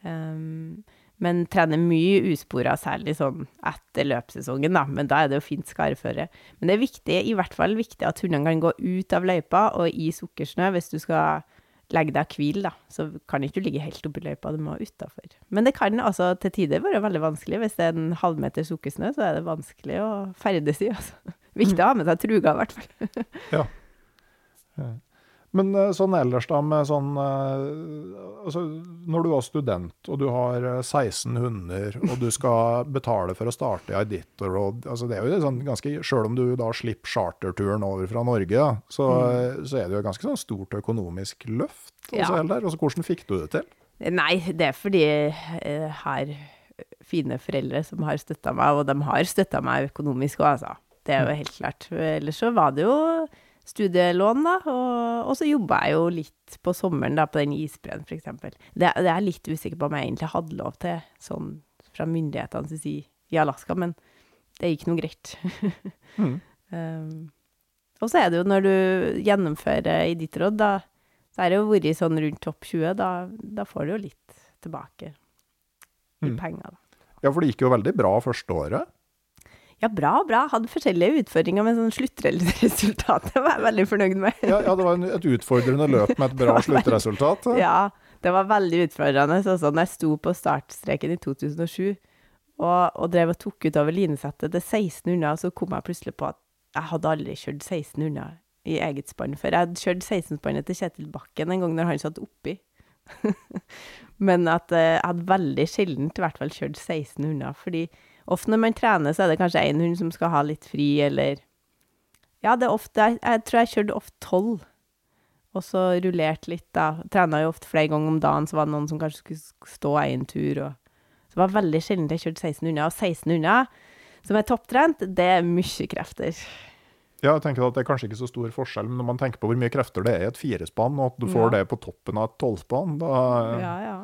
Um, men trener mye uspora, særlig sånn etter løpssesongen, da. Men da er det jo fint skarføre. Men det er viktig, i hvert fall viktig at hundene kan gå ut av løypa og i sukkersnø hvis du skal legge deg og da. Så kan ikke du ligge helt oppi løypa, du må utafor. Men det kan altså til tider være veldig vanskelig. Hvis det er en halvmeter sukkersnø, så er det vanskelig å ferdes i, altså. Viktig å ha med seg truga, i hvert fall. ja. Men eh, sånn ellers, da, med sånn eh, altså, Når du var student og du har 16 eh, hunder, og du skal betale for å starte i Editor og, altså, Det er jo sånn ganske Sjøl om du da slipper charterturen over fra Norge, så, mm. så er det jo et ganske sånn stort økonomisk løft. Ja. Altså, altså, hvordan fikk du det til? Nei, det er fordi jeg har fine foreldre som har støtta meg, og de har støtta meg økonomisk òg, altså. Det er jo mm. helt klart. Ellers så var det jo studielån, da. Og, og så jobba jeg jo litt på sommeren, da, på den isbreen, f.eks. Det, det er litt usikker på om jeg egentlig hadde lov til, sånn fra myndighetene sin side i Alaska, men det gikk nå greit. mm. um, Og så er det jo når du gjennomfører i ditt råd, da så er det jo vært sånn rundt topp 20, da, da får du jo litt tilbake i Mm. penger, da. Ja, for det gikk jo veldig bra første året. Ja, bra, bra. Hadde forskjellige utfordringer, men sånn sluttresultatet var jeg veldig fornøyd med. Ja, ja det var en, et utfordrende løp med et bra sluttresultat. Ja, det var veldig utfordrende. Sånn når jeg sto på startstreken i 2007 og, og drev og tok utover linesettet til 16 unna, så kom jeg plutselig på at jeg hadde aldri kjørt 16 unna i eget spann før. Jeg hadde kjørt 16-spannet til Kjetil Bakken en gang når han satt oppi. Men at eh, jeg hadde veldig sjeldent i hvert fall kjørt 16 hunder. Fordi ofte når man trener, så er det kanskje én hund som skal ha litt fri, eller Ja, det er ofte Jeg, jeg tror jeg kjørte ofte 12. Og så rullerte litt, da. Trena jo ofte flere ganger om dagen, så var det noen som kanskje skulle stå en tur. Og... Så det var veldig sjelden jeg kjørte 16 hunder. Og 16 hunder, som er topptrent, det er mye krefter. Ja, jeg tenker at Det er kanskje ikke så stor forskjell, men når man tenker på hvor mye krefter det er i et firespann, og at du får Ja. det på toppen av et tolvspann, da Ja, ja.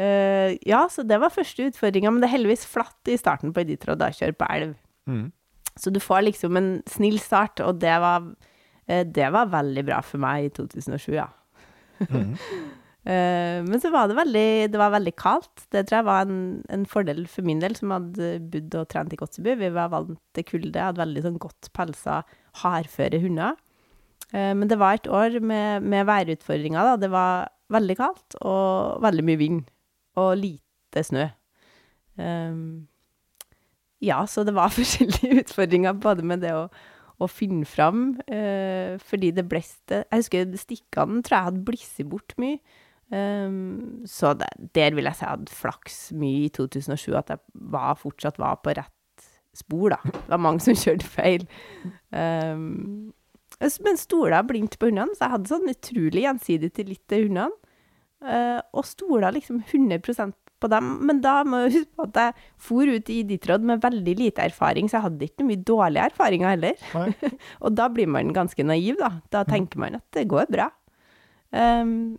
Eh, ja, så det var første utfordringa, men det er heldigvis flatt i starten på Editrod, da, kjør på elv. Mm. Så du får liksom en snill start, og det var, uh, det var veldig bra for meg i 2007, ja. Mm. uh, men så var det veldig, det var veldig kaldt. Det tror jeg var en, en fordel for min del, som hadde bodd og trent i Kotzebue. Vi var vant til kulde, hadde veldig sånn godt pelsa, hardføre hunder. Men det var et år med, med værutfordringer, da. Det var veldig kaldt og veldig mye vind. Og lite snø. Um, ja, så det var forskjellige utfordringer både med det å, å finne fram, eh, fordi det blåste Jeg husker stikkene tror jeg hadde blisset bort mye. Um, så det, der vil jeg si jeg hadde flaks mye i 2007, at jeg var, fortsatt var på rett spor, da. Det var mange som kjørte feil. Um, men stola blindt på hundene, så jeg hadde sånn utrolig gjensidig tillit til hundene. Eh, og stola liksom 100% på dem. Men da må jeg huske på at jeg for ut i Ditrod med veldig lite erfaring, så jeg hadde ikke mye dårlige erfaringer heller. Og da blir man ganske naiv, da. Da tenker man at det går bra. Um,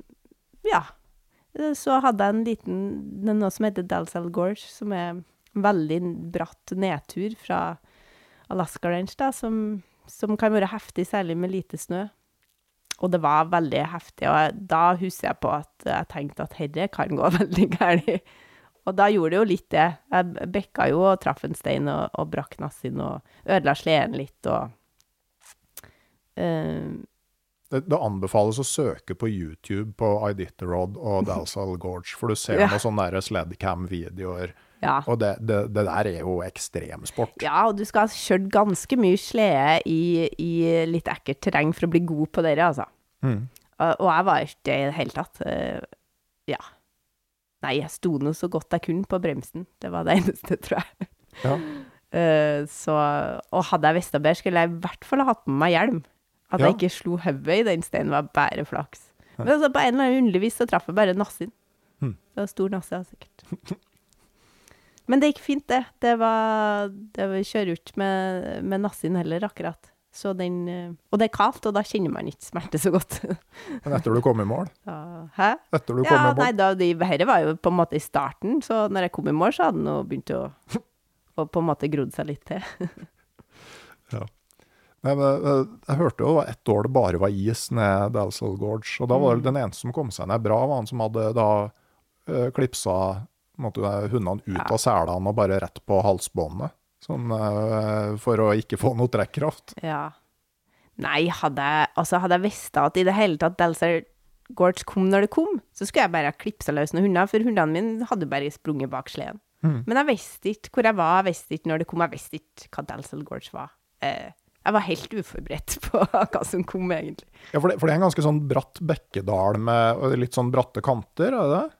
ja. Så hadde jeg en liten noe som heter Dalsell Gorge, som er en veldig bratt nedtur fra Alaska Range, da, som, som kan være heftig, særlig med lite snø. Og det var veldig heftig, og da husker jeg på at jeg tenkte at herre kan gå veldig galt. Og da gjorde det jo litt det. Jeg bekka jo og traff en stein og, og brakk nassen og ødela sleden litt og uh, Det, det anbefales å søke på YouTube på Iditarod og Dalsall Gorge, for du ser Ja. noen sånne sledcam-videoer. Ja. Og det, det, det der er jo ekstremsport. Ja, og du skal ha kjørt ganske mye slede i, i litt ekkelt terreng for å bli god på dere, altså. Mm. Og, og jeg var ikke det i det hele tatt. eh, ja. Nei, jeg sto nå så godt jeg kunne på bremsen. Det var det eneste, tror jeg. Ja. Eh, så, og hadde jeg visst bedre, skulle jeg i hvert fall ha hatt med meg hjelm. At Ja. jeg ikke slo hodet i den steinen, var bare flaks. Men altså, på en eller annen underlig vis så traff jeg bare nassen. Hmm. Det var stor nasse, sikkert. Men det gikk fint, det. Det var Det var kjører jo ikke med, med nassen heller, akkurat. Så den eh, Og det er kaldt, og da kjenner man ikke smerte så godt. Men etter du kom i mål? Hæ? Etter du kom Ja, i mål? nei, da, de, dette var jo på en måte i starten, så når jeg kom i mål, så hadde den begynt å, å på en måte grodd seg litt til. Ja. Nei, men, eh, jeg hørte jo det var ett år det bare var is ned Dalsall Gorge, og da var Mm. det den eneste som kom seg ned bra, var han som hadde da uh, klipsa måtte, jo, hundene ut av selene og bare rett på halsbåndet. Sånn eh, for å ikke få noe trekkraft. Ja. Nei, hadde jeg, altså hadde jeg visst at i det hele tatt Delser Gorge kom når det kom, så skulle jeg bare ha klipsa løs noen hunder, for hundene mine hadde bare sprunget bak sleden. Mm. Men jeg visste ikke hvor jeg var, jeg visste ikke når det kom, jeg visste ikke hva Delser Gorge var. Eh, jeg var helt uforberedt på hva som kom, egentlig. Ja, for det, for det er en ganske sånn bratt bekkedal med litt sånn bratte kanter, er det det?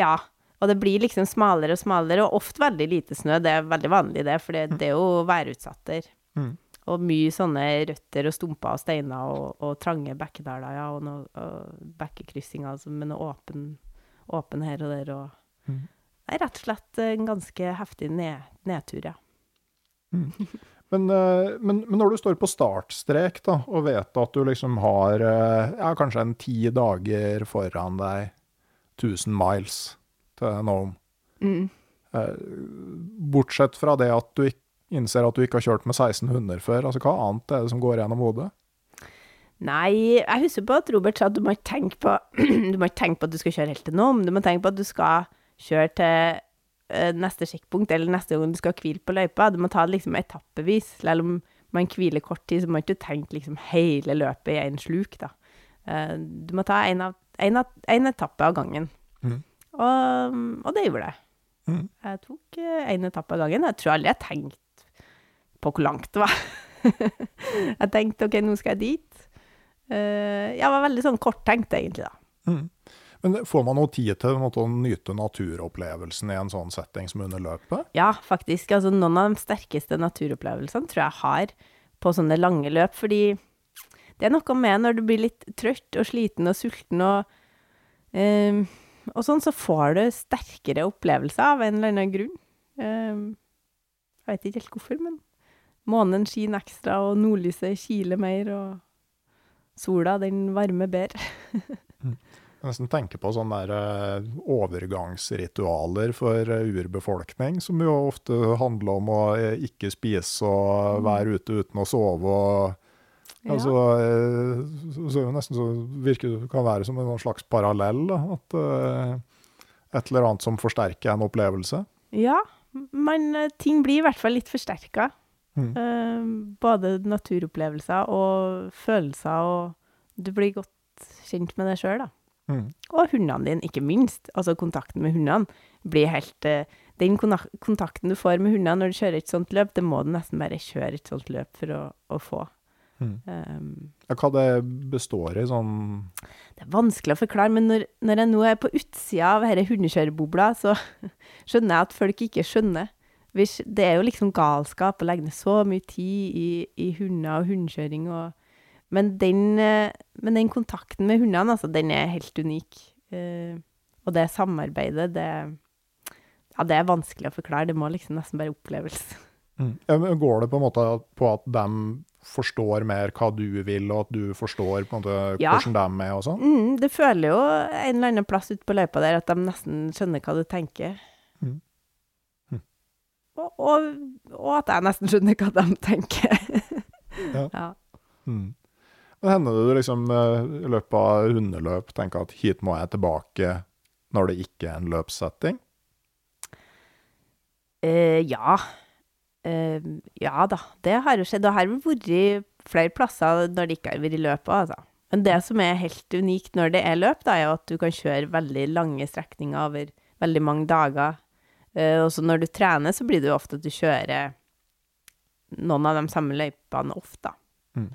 Ja, og det blir liksom smalere og smalere, og ofte veldig lite snø. Det er veldig vanlig, det, for det, det er jo værutsatter. Mm. Og mye sånne røtter og stumper og steiner og, og trange bekkedaler, ja, og, noe, og bekkekryssinger altså, med noe åpen, åpen her og der. Og, Mm. Nei, rett og slett en ganske heftig ned, nedtur, ja. Men, eh, men, men når du står på startstrek da, og vet at du liksom har eh, ja, kanskje en ti dager foran deg, 1000 miles til Nome, Mm. eh, bortsett fra det at du ikke innser at du ikke har kjørt med 1600 før. Altså, hva annet er det som går gjennom hodet? Nei, jeg husker på at Robert sa at du må ikke tenke på, du må ikke tenke på at du skal kjøre helt til Nome. Du må tenke på at du skal kjøre til uh, neste sjekkpunkt, eller neste gang du skal hvile på løypa. Du må ta det liksom etappevis. Selv om man hviler kort tid, så må du ikke tenke liksom hele løpet i én sluk, da. Uh, du må ta én etappe av gangen. Mm. Og, og, det gjorde jeg. Mm. Jeg tok én uh, etappe av gangen. Jeg tror aldri jeg tenkte på hvor langt det var. jeg tenkte OK, nå skal jeg dit. Uh, jeg var veldig sånn korttenkt, egentlig, da. Mm. Men får man noe tid til å nyte naturopplevelsen i en sånn setting som under løpet? Ja, faktisk. Altså, noen av de sterkeste naturopplevelsene tror jeg har på sånne lange løp. Fordi det er noe med når du blir litt trøtt og sliten og sulten og, um, og sånn, så får du sterkere opplevelser av en eller annen grunn. Um, jeg vet ikke helt hvorfor, men månen skinner ekstra, og nordlyset kiler mer. og sola, den varmer bedre. Mm. Jeg nesten tenker på sånne der, uh, overgangsritualer for uh, urbefolkning, som jo ofte handler om å uh, ikke spise og mm. være ute uten å sove. og ja. altså, så, så nesten så virker det kan være som en slags parallell. At et eller annet som forsterker en opplevelse. Ja, men ting blir i hvert fall litt forsterka. Mm. Både naturopplevelser og følelser, og du blir godt kjent med deg sjøl, da. Mm. Og hundene dine, ikke minst. Altså kontakten med hundene blir helt Den kontakten du får med hundene når du kjører et sånt løp, det må du nesten bare kjøre et sånt løp for å, å få. Mm. Um, ja, hva det består i sånn Det er vanskelig å forklare, men når, når jeg nå er på utsida av denne hundekjørebobla, så skjønner jeg at folk ikke skjønner hvis, det er jo liksom galskap å legge ned så mye tid i, i hunder og hundekjøring. Og, men, den, eh, men, den, kontakten med hundene, altså, den er helt unik. Uh, og det samarbeidet, det, ja, det er vanskelig å forklare. Det må liksom nesten bare oppleves. Mm. Ja, går det på en måte på at de forstår mer hva du vil, og at du forstår på en måte ja. hvordan de er og sånn? Mm, det føler jo en eller annen plass ute på løypa der at de nesten skjønner hva du tenker. Mm. Og, og, og, at jeg nesten skjønner hva de tenker. ja. ja. Mm. Men hender det du liksom eh, i løpet av hundeløp tenker at hit må jeg tilbake når det ikke er en løpssetting? Uh, ja. Uh, ja da, det har jo skjedd. Det har vært flere plasser når det ikke har vært løp altså. Men det som er helt unikt når det er løp, da, er at du kan kjøre veldig lange strekninger over veldig mange dager Uh, og så når du trener, så blir det jo ofte at du kjører noen av de samme løypene ofte. Mm.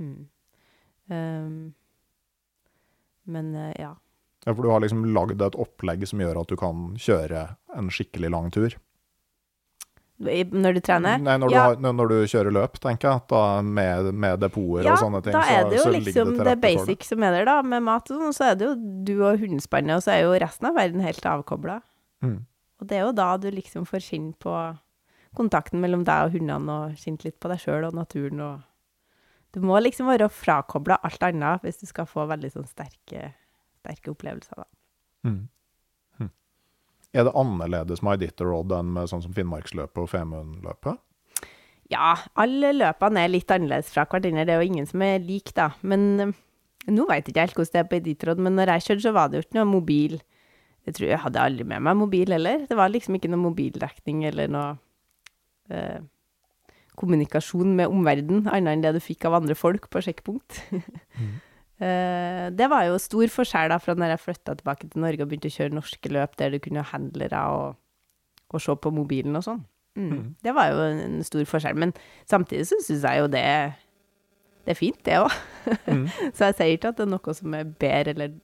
Mm. Um, men uh, ja. Ja, For du har liksom lagd et opplegg som gjør at du kan kjøre en skikkelig lang tur? Når du trener? Nei, når, ja. du, har, når du, kjører løp, tenker jeg. Da med, med depoter ja, og sånne ting. Ja, da er det jo liksom det, det basic som er der, da. Med mat og sånn, så er det jo du og hundespannet, og så er jo resten av verden helt avkobla. Mm. Og det er jo da du liksom får kjenne på kontakten mellom deg og hundene, og kjent litt på deg sjøl og naturen og Du må liksom være frakobla alt annet hvis du skal få veldig sånn sterke, sterke opplevelser, da. Mm. Er det annerledes med Iditarod enn med sånn som Finnmarksløpet og Femundløpet? Ja, alle løpene er litt annerledes fra hverandre. Det er jo ingen som er lik, da. Men uh, nå veit ikke helt hvordan det er på Iditarod, men når jeg kjørte, så var det jo ikke noe mobil jeg tror jeg hadde aldri med meg mobil heller. Det var liksom ikke noe mobildekning eller noe eh, kommunikasjon med omverdenen, annet enn det du fikk av andre folk på sjekkpunkt. mm. Eh, det var jo stor forskjell da fra når jeg flytta tilbake til Norge og begynte å kjøre norske løp der du kunne ha handlere og, og se på mobilen og sånn. Mm. Mm. Det var jo en stor forskjell. Men samtidig så syns jeg jo det, det er fint, det òg. Mm. så jeg sier ikke at det er noe som er bedre eller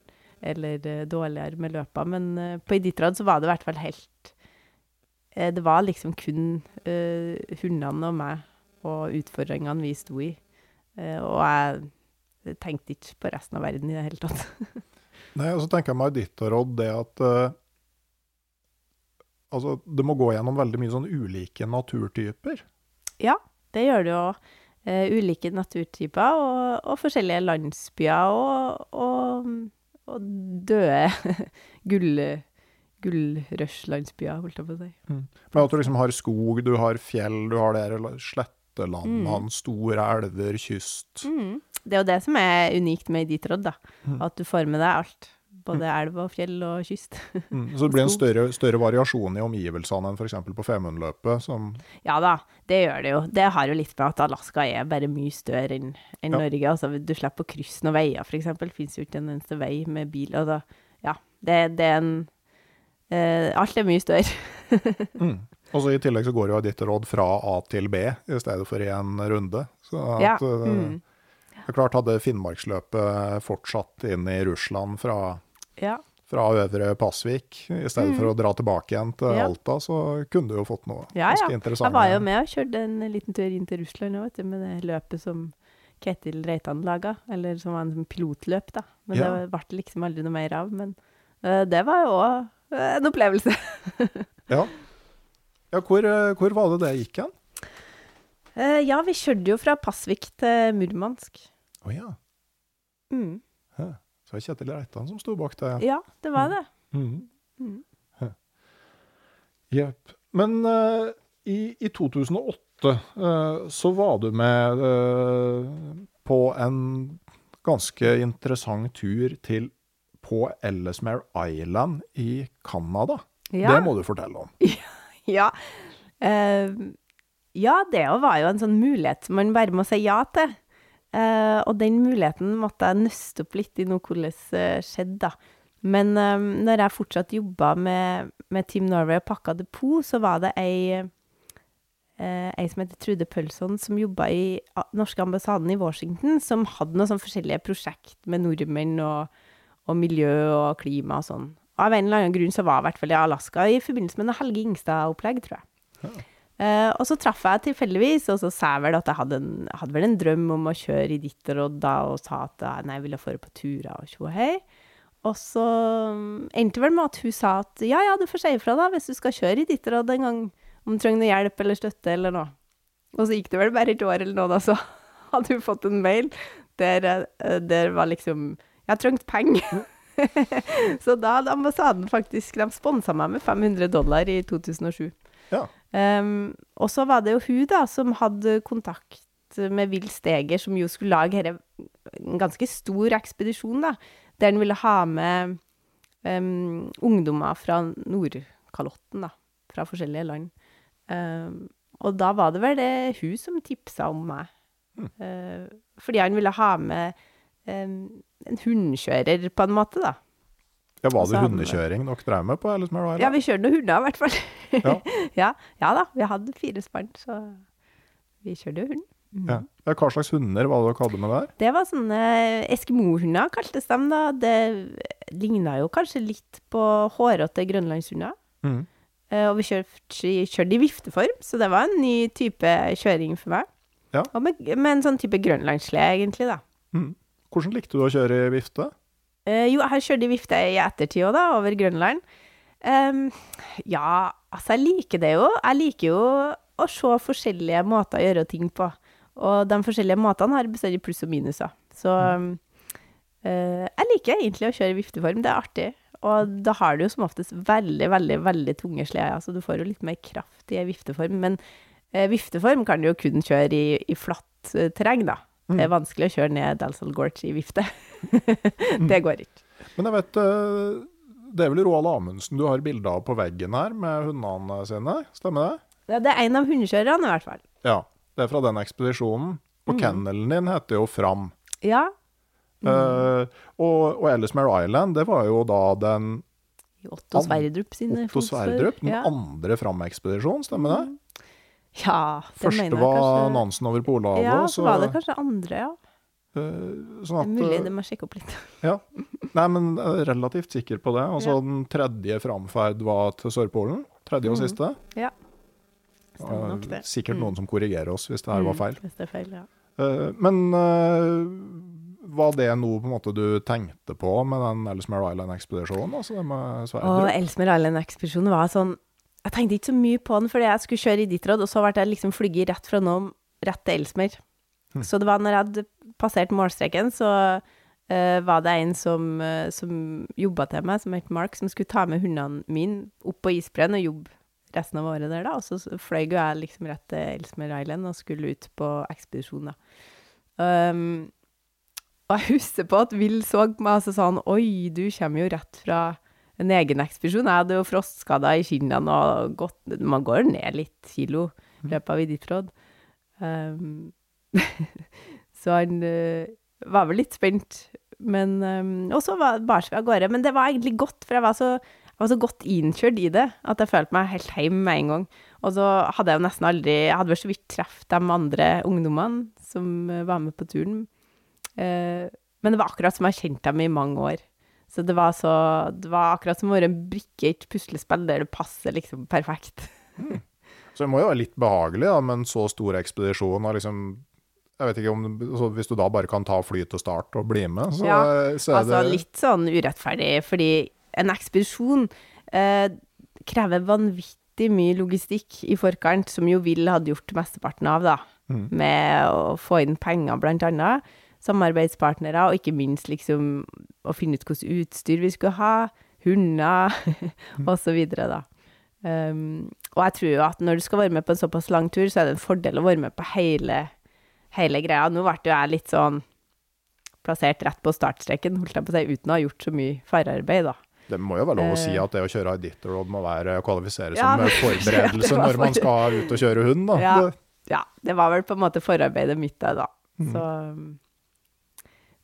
eller uh, dårligere med løpa. Men uh, på Iditrad så var det i hvert fall helt uh, Det var liksom kun hundene og meg og utfordringene vi sto i. og jeg tenkte ikke på resten av verden i det hele tatt. Nei, og så tenker jeg meg ditt råd, det at Altså, det må gå gjennom veldig mye sånn ulike naturtyper. Ja, det gjør det jo. Uh, ulike naturtyper og, og, forskjellige landsbyer og, og og døde gull, gullrushlandsbyer, holdt jeg på å si. Men at du liksom har skog, du har fjell, du har det her slettelandene, store elver, kyst. Mm. Det er jo det som er unikt med Iditarod, da. Mm. At du får med deg alt. Både elv og fjell og kyst. Mm. Så det blir en større, større variasjon i omgivelsene enn f.eks. på Femundløpet, som Ja da, det gjør det jo. Det har jo litt med at Alaska er bare mye større enn en Ja. Norge. Altså, du slipper å krysse noen veier, f.eks. Fins jo ikke en eneste vei med bil. Og da, ja, det, det er en eh, Alt er mye større. mm. Og så I tillegg så går jo ditt råd fra A til B i stedet for i en runde. Så at, Ja, eh, mm. Det er klart Hadde Finnmarksløpet fortsatt inn i Russland fra, Ja. fra Øvre Pasvik, i stedet for å dra tilbake igjen til Mm. Ja. Alta, så kunne du jo fått noe Ja, ganske ja. interessant. Jeg var jo med og kjørte en liten tur inn til Russland òg, med det løpet som Ketil Reitan laga. Eller som var en sånn pilotløp, da. Men det ble liksom aldri noe mer av. Men uh, det var jo òg en opplevelse. Ja. ja hvor, eh, hvor var det det gikk hen? Eh, ja, vi kjørte jo fra Pasvik til Murmansk. Å ja. Mm. Hæ. Så det var Kjetil Reitan som sto bak det. Ja, det var det. Mhm. Mm. Hæ. Jepp. Men uh, i, i 2008 uh, så var du med uh, på en ganske interessant tur til på Ellesmere Island i Canada. Ja. Det må du fortelle om. Ja. Eh, ja, det var jo en sånn mulighet man bare må si ja til. Eh, og den muligheten måtte jeg nøste opp litt i noe hvordan det skjedde, da. Men eh, når jeg fortsatt jobba med, med Team Norway og pakka depot, så var det ei, eh, ei som heter Trude Pølson, som jobba i norske ambassaden i Washington, som hadde noen sånn forskjellige prosjekt med nordmenn og, og miljø og klima og sånn. Av en eller annen grunn så var jeg i hvert fall i Alaska i forbindelse med noe Helge Ingstad-opplegg, tror jeg. Eh, og så traff jeg tilfeldigvis, og så sa jeg vel at jeg hadde, en, hadde vel en drøm om å kjøre i Ditterod da, og sa at eh, nei, jeg ville få det på turer og tjo hei. Og så mm, endte vel med at hun sa at ja, ja, du får si ifra da, hvis du skal kjøre i ditt råd en gang, om du trenger noe hjelp eller støtte eller noe. Og så gikk det vel bare et år eller noe, da, så hadde hun fått en mail der, det var liksom Jeg trengte penger. så da hadde ambassaden faktisk De sponsa meg med 500 dollar i 2007. Ja. Um, og så var det jo hun da som hadde kontakt med Will Steger, som jo skulle lage her en ganske stor ekspedisjon, da. Der han ville ha med um, ungdommer fra Nordkalotten, da. Fra forskjellige land. Um, og da var det vel det hun som tipsa om meg. Uh, fordi han ville ha med um, en hundekjører, på en måte, da. Ja, Var det hundekjøring dere drev med på Ellesmere Island? Ja, vi kjørte noen hunder, i hvert fall. Ja. ja, ja da, vi hadde fire spann, så vi kjørte hund. Ja. Ja, Hva slags hunder var det dere hadde med der? Det var sånne eskimohunder, kaltes de da. Det ligna jo kanskje litt på hårete grønlandshunder. Mhm. Eh, og vi kjørte, kjørte i vifteform, så det var en ny type kjøring for meg. Ja. Og med, med en sånn type grønlandsslede, egentlig, da. Mm. Hvordan likte du å kjøre i vifte? Eh, jo, jeg har kjørt i vifte i ettertid òg, da, over Grønland. Um, ja, altså, jeg liker det jo. Jeg liker jo å se forskjellige måter å gjøre ting på. Og de forskjellige måtene har bestandig pluss og minuser. Så eh, jeg liker egentlig å kjøre i vifteform. Det er artig. Og da har du jo som oftest veldig, veldig veldig tunge sleder, så du får jo litt mer kraft i vifteform. Men uh, vifteform kan du jo kun kjøre i, i flatt terreng, da. Det er vanskelig å kjøre ned Dalsall Gorge i vifte. det går ikke. Men jeg vet, eh, det er vel Roald Amundsen du har bilde av på veggen her, med hundene sine, stemmer det? Ja, det er en av hundekjørerne, i hvert fall. Ja, det er fra den ekspedisjonen. Og kennelen din heter jo Fram. Ja. Eh, og, og Ellesmere Island, det var jo da den Otto Sverdrup sine Otto. Sverdrup, den Ja. andre Fram-ekspedisjonen, stemmer det? Ja, det Første mener jeg var kanskje. Nansen over Polhavet. Ja, så var det kanskje andre, ja. Sånn at, Det er mulig, eh, det må sjekke opp litt. Ja. Nei, men jeg er relativt sikker på det. Altså Ja. den tredje framferd var til Sørpolen. Tredje og mm. siste. Ja. Stemmer nok Eh, det. Sikkert Mm. noen som korrigerer oss hvis det her var Mm, feil. Hvis det er feil, ja. Eh, men eh, var det noe på en måte du tenkte på med den Ellesmere Island-ekspedisjonen? Altså det med Sverdrup? Ellesmere Island-ekspedisjonen var sånn Jeg tenkte ikke så mye på den, fordi jeg skulle kjøre i Ditterod, og så ble jeg liksom flyget rett fra Nome rett til Elsmer. Hm. Så det var når jeg hadde passert målstreken, så uh, var det en som, uh, som jobba til meg, som het Mark, som skulle ta med hundene mine opp på isbreen og jobbe resten av året der, da. Og så fløy jo jeg liksom rett til Elsmer Island og skulle ut på ekspedisjon, da. Um, og jeg husker på at Will så på meg og så sa han Oi, du kommer jo rett fra en egen ekspedisjon. Jeg hadde jo frostskader i kinnene og gått Man går ned litt kilo i løpet av Iditarod. Um, så han uh, var vel litt spent. Men um, Og så var- bar vi av gårde. Men det var egentlig godt, for jeg var så, jeg var så godt innkjørt i det at jeg følte meg helt hjemme med en gang. Og så hadde jeg jo nesten aldri Jeg hadde vel så vidt truffet de andre ungdommene som eh, var med på turen. Uh, men det var akkurat som jeg kjente dem i mange år. Så det var, så, det var akkurat som å være en brikke i et puslespill der det passer liksom perfekt. Så det må jo være litt behagelig da, med en så stor ekspedisjon. Og liksom, jeg vet ikke om, Hvis du da bare kan ta fly til start og bli med, så, Ja, så er Altså det litt sånn urettferdig, fordi en ekspedisjon eh, krever vanvittig mye logistikk i forkant, som jo Will hadde gjort mesteparten av, da. Mm. Med å få inn penger, blant annet. Samarbeidspartnere, og ikke minst liksom å finne ut hvilket utstyr vi skulle ha. Hunder, så videre, da. Um, og jeg tror jo at når du skal være med på en såpass lang tur, så er det en fordel å være med på hele, hele greia. Nå ble jo jeg litt sånn plassert rett på startstreken, holdt jeg på å si, uten å ha gjort så mye forarbeid, da. Det må jo være lov å si Eh. at det å kjøre Iditarod må være kvalifisere som ja, forberedelse når man skal ut og kjøre hund. Da. Ja, Det, ja, det var vel på en måte forarbeidet mitt der, da. Mm. Så um,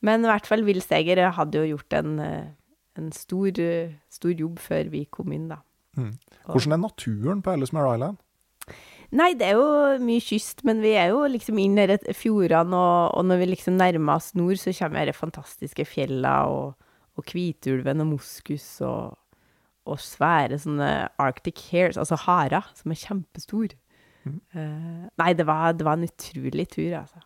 Men i hvert fall Will Steger hadde jo gjort en, eh, en stor, eh, stor jobb før vi kom inn, da. Mm. Hvordan er naturen på Ellesmere Island? Nei, det er jo mye kyst, men vi er jo liksom inn i fjordene, og, og når vi liksom nærmer oss nord, så kommer de fantastiske fjellene og, og Kvitulven og moskus og, og svære sånne Arctic hares, altså harer, som er kjempestor. Uh, nei, det var, det var en utrolig tur, altså.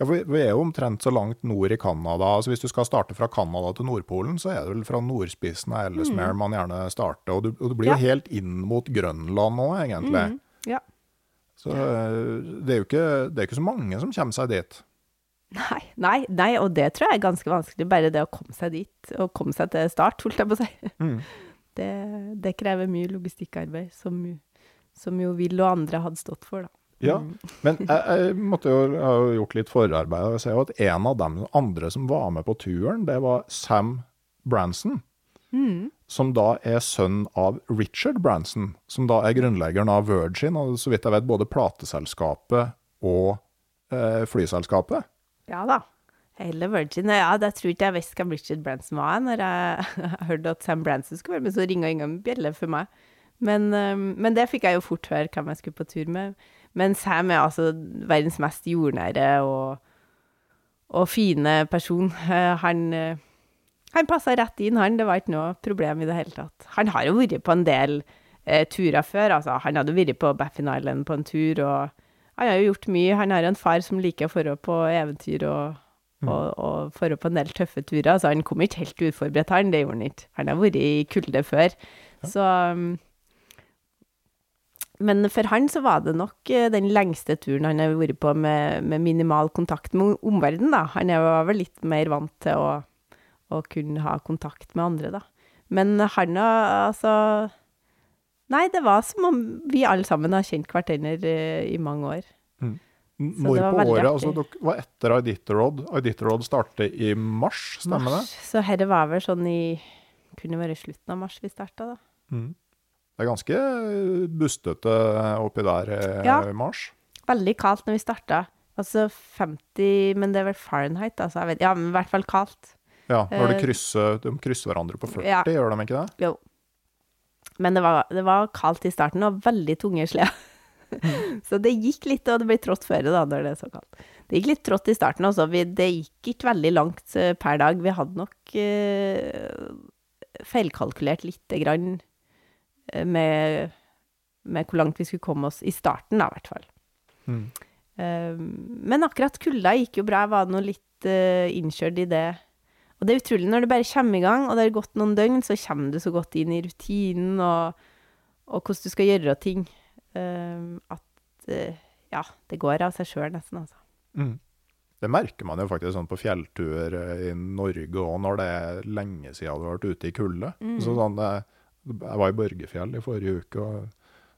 Ja, for vi, er jo omtrent så langt nord i Canada. Altså hvis du skal starte fra Canada til Nordpolen, så er det vel fra nordspissen av Ellesmere man gjerne starter. Og du, og du blir Mm. Ja. jo helt inn mot Grønland nå, egentlig. Mm. ja. Så eh, det er jo ikke, det er ikke så mange som kommer seg dit. Nei, nei, nei, og det tror jeg er ganske vanskelig, bare det å komme seg dit, og komme seg til start, holdt jeg på å si. Mm. Det, det krever mye logistikkarbeid, som, som jo Will og andre hadde stått for, da. Ja, men jeg, jeg måtte jo ha gjort litt forarbeid. og Jeg ser jo at en av dem andre som var med på turen, det var Sam Branson. Mm. Som da er sønn av Richard Branson, som da er grunnleggeren av Virgin, og så vidt jeg vet både plateselskapet og eh, flyselskapet. Ja da. Hele Virgin. Ja, det tror ikke jeg visste hvem Richard Branson var når jeg hørte at Sam Branson skulle være med, så ringa ingen bjelle for meg. Men, um, men det fikk jeg jo fort høre hvem jeg skulle på tur med. Men Sam er altså verdens mest jordnære og, og fine person. Eh, Han, eh, han passa rett inn, han. Det var ikke noe problem i det hele tatt. Han har jo vært på en del eh, turer før. Altså, han hadde vært på Baffin Island på en tur, og han har jo gjort mye. Han har en far som liker å dra på eventyr og, og, og dra på en del tøffe turer. Så han kom ikke helt uforberedt, han. Det gjorde han ikke. Han har vært i kulde før. Så um, Men for han så var det nok eh, den lengste turen han har vært på med, med minimal kontakt med omverdenen, da. Han er vel litt mer vant til å, å kunne ha kontakt med andre, da. Men han altså Nei, det var som om vi alle sammen har kjent hverandre eh, i mange år. Så Når det var på året? altså Dere var etter Iditarod. Iditarod startet i mars, stemmer Mars. Så dette var vel sånn i Kunne være slutten av mars vi starta, da. det? Mm. Det er ganske bustete oppi der eh, Ja. mars. Veldig kaldt når vi starta. Altså 50 Men det er vel Fahrenheit, altså. Jeg vet, ja, men i hvert fall kaldt. Ja, når de Eh, krysser, de krysser hverandre på 40, ja. gjør de ikke det? Jo. Men det var, det var kaldt i starten, og veldig tunge sleder. så det gikk litt, og det blir trått før da, når det er så kaldt. Det gikk litt trått i starten også. Vi, det gikk ikke veldig langt eh, per dag. Vi hadde nok eh, feilkalkulert lite grann eh, med, med hvor langt vi skulle komme oss i starten, da, i hvert fall. Mm. Eh, men akkurat kulda gikk jo bra. Jeg var nå litt eh, innkjørt i det. Og det er utrolig når det bare kommer i gang, og det har gått noen døgn, så kommer du så godt inn i rutinen og, og hvordan du skal gjøre ting, eh, at eh, ja, det går av seg sjøl nesten, altså. Mm. Det merker man jo faktisk sånn på fjelltur eh, i Norge òg, når det er lenge siden du har vært ute i kulde. Mm. Så sånn, eh, jeg var i Børgefjell i forrige uke og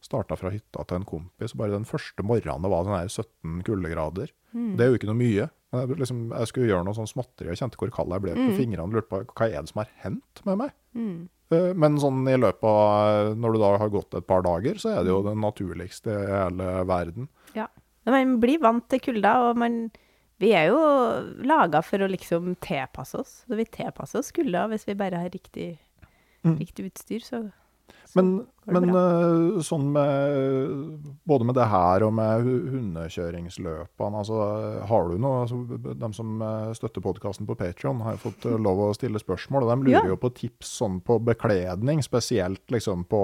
starta fra hytta til en kompis. Bare den første morgenen var sånn her 17 kuldegrader. Mm. Det er jo ikke noe mye. Men Jeg, liksom, jeg skulle gjøre noe sånn småtteri og kjente hvor kald jeg ble på fingrene. og Lurte på hva er det som har hendt med meg. Mm. Eh, Men sånn i løpet av Når du da har gått et par dager, så er det jo det naturligste i hele verden. Ja. Man blir vant til kulda, og man Vi er jo laga for å liksom tilpasse oss. Så vi tilpasser oss kulda hvis vi bare har riktig, Mm. riktig utstyr, så, så Men, men eh, sånn med Både med det her og med hundekjøringsløpene, altså har du noe altså, De som eh, støtter podkasten på Patreon har fått eh, lov å stille spørsmål, og de lurer Ja. jo på tips sånn på bekledning, spesielt liksom på,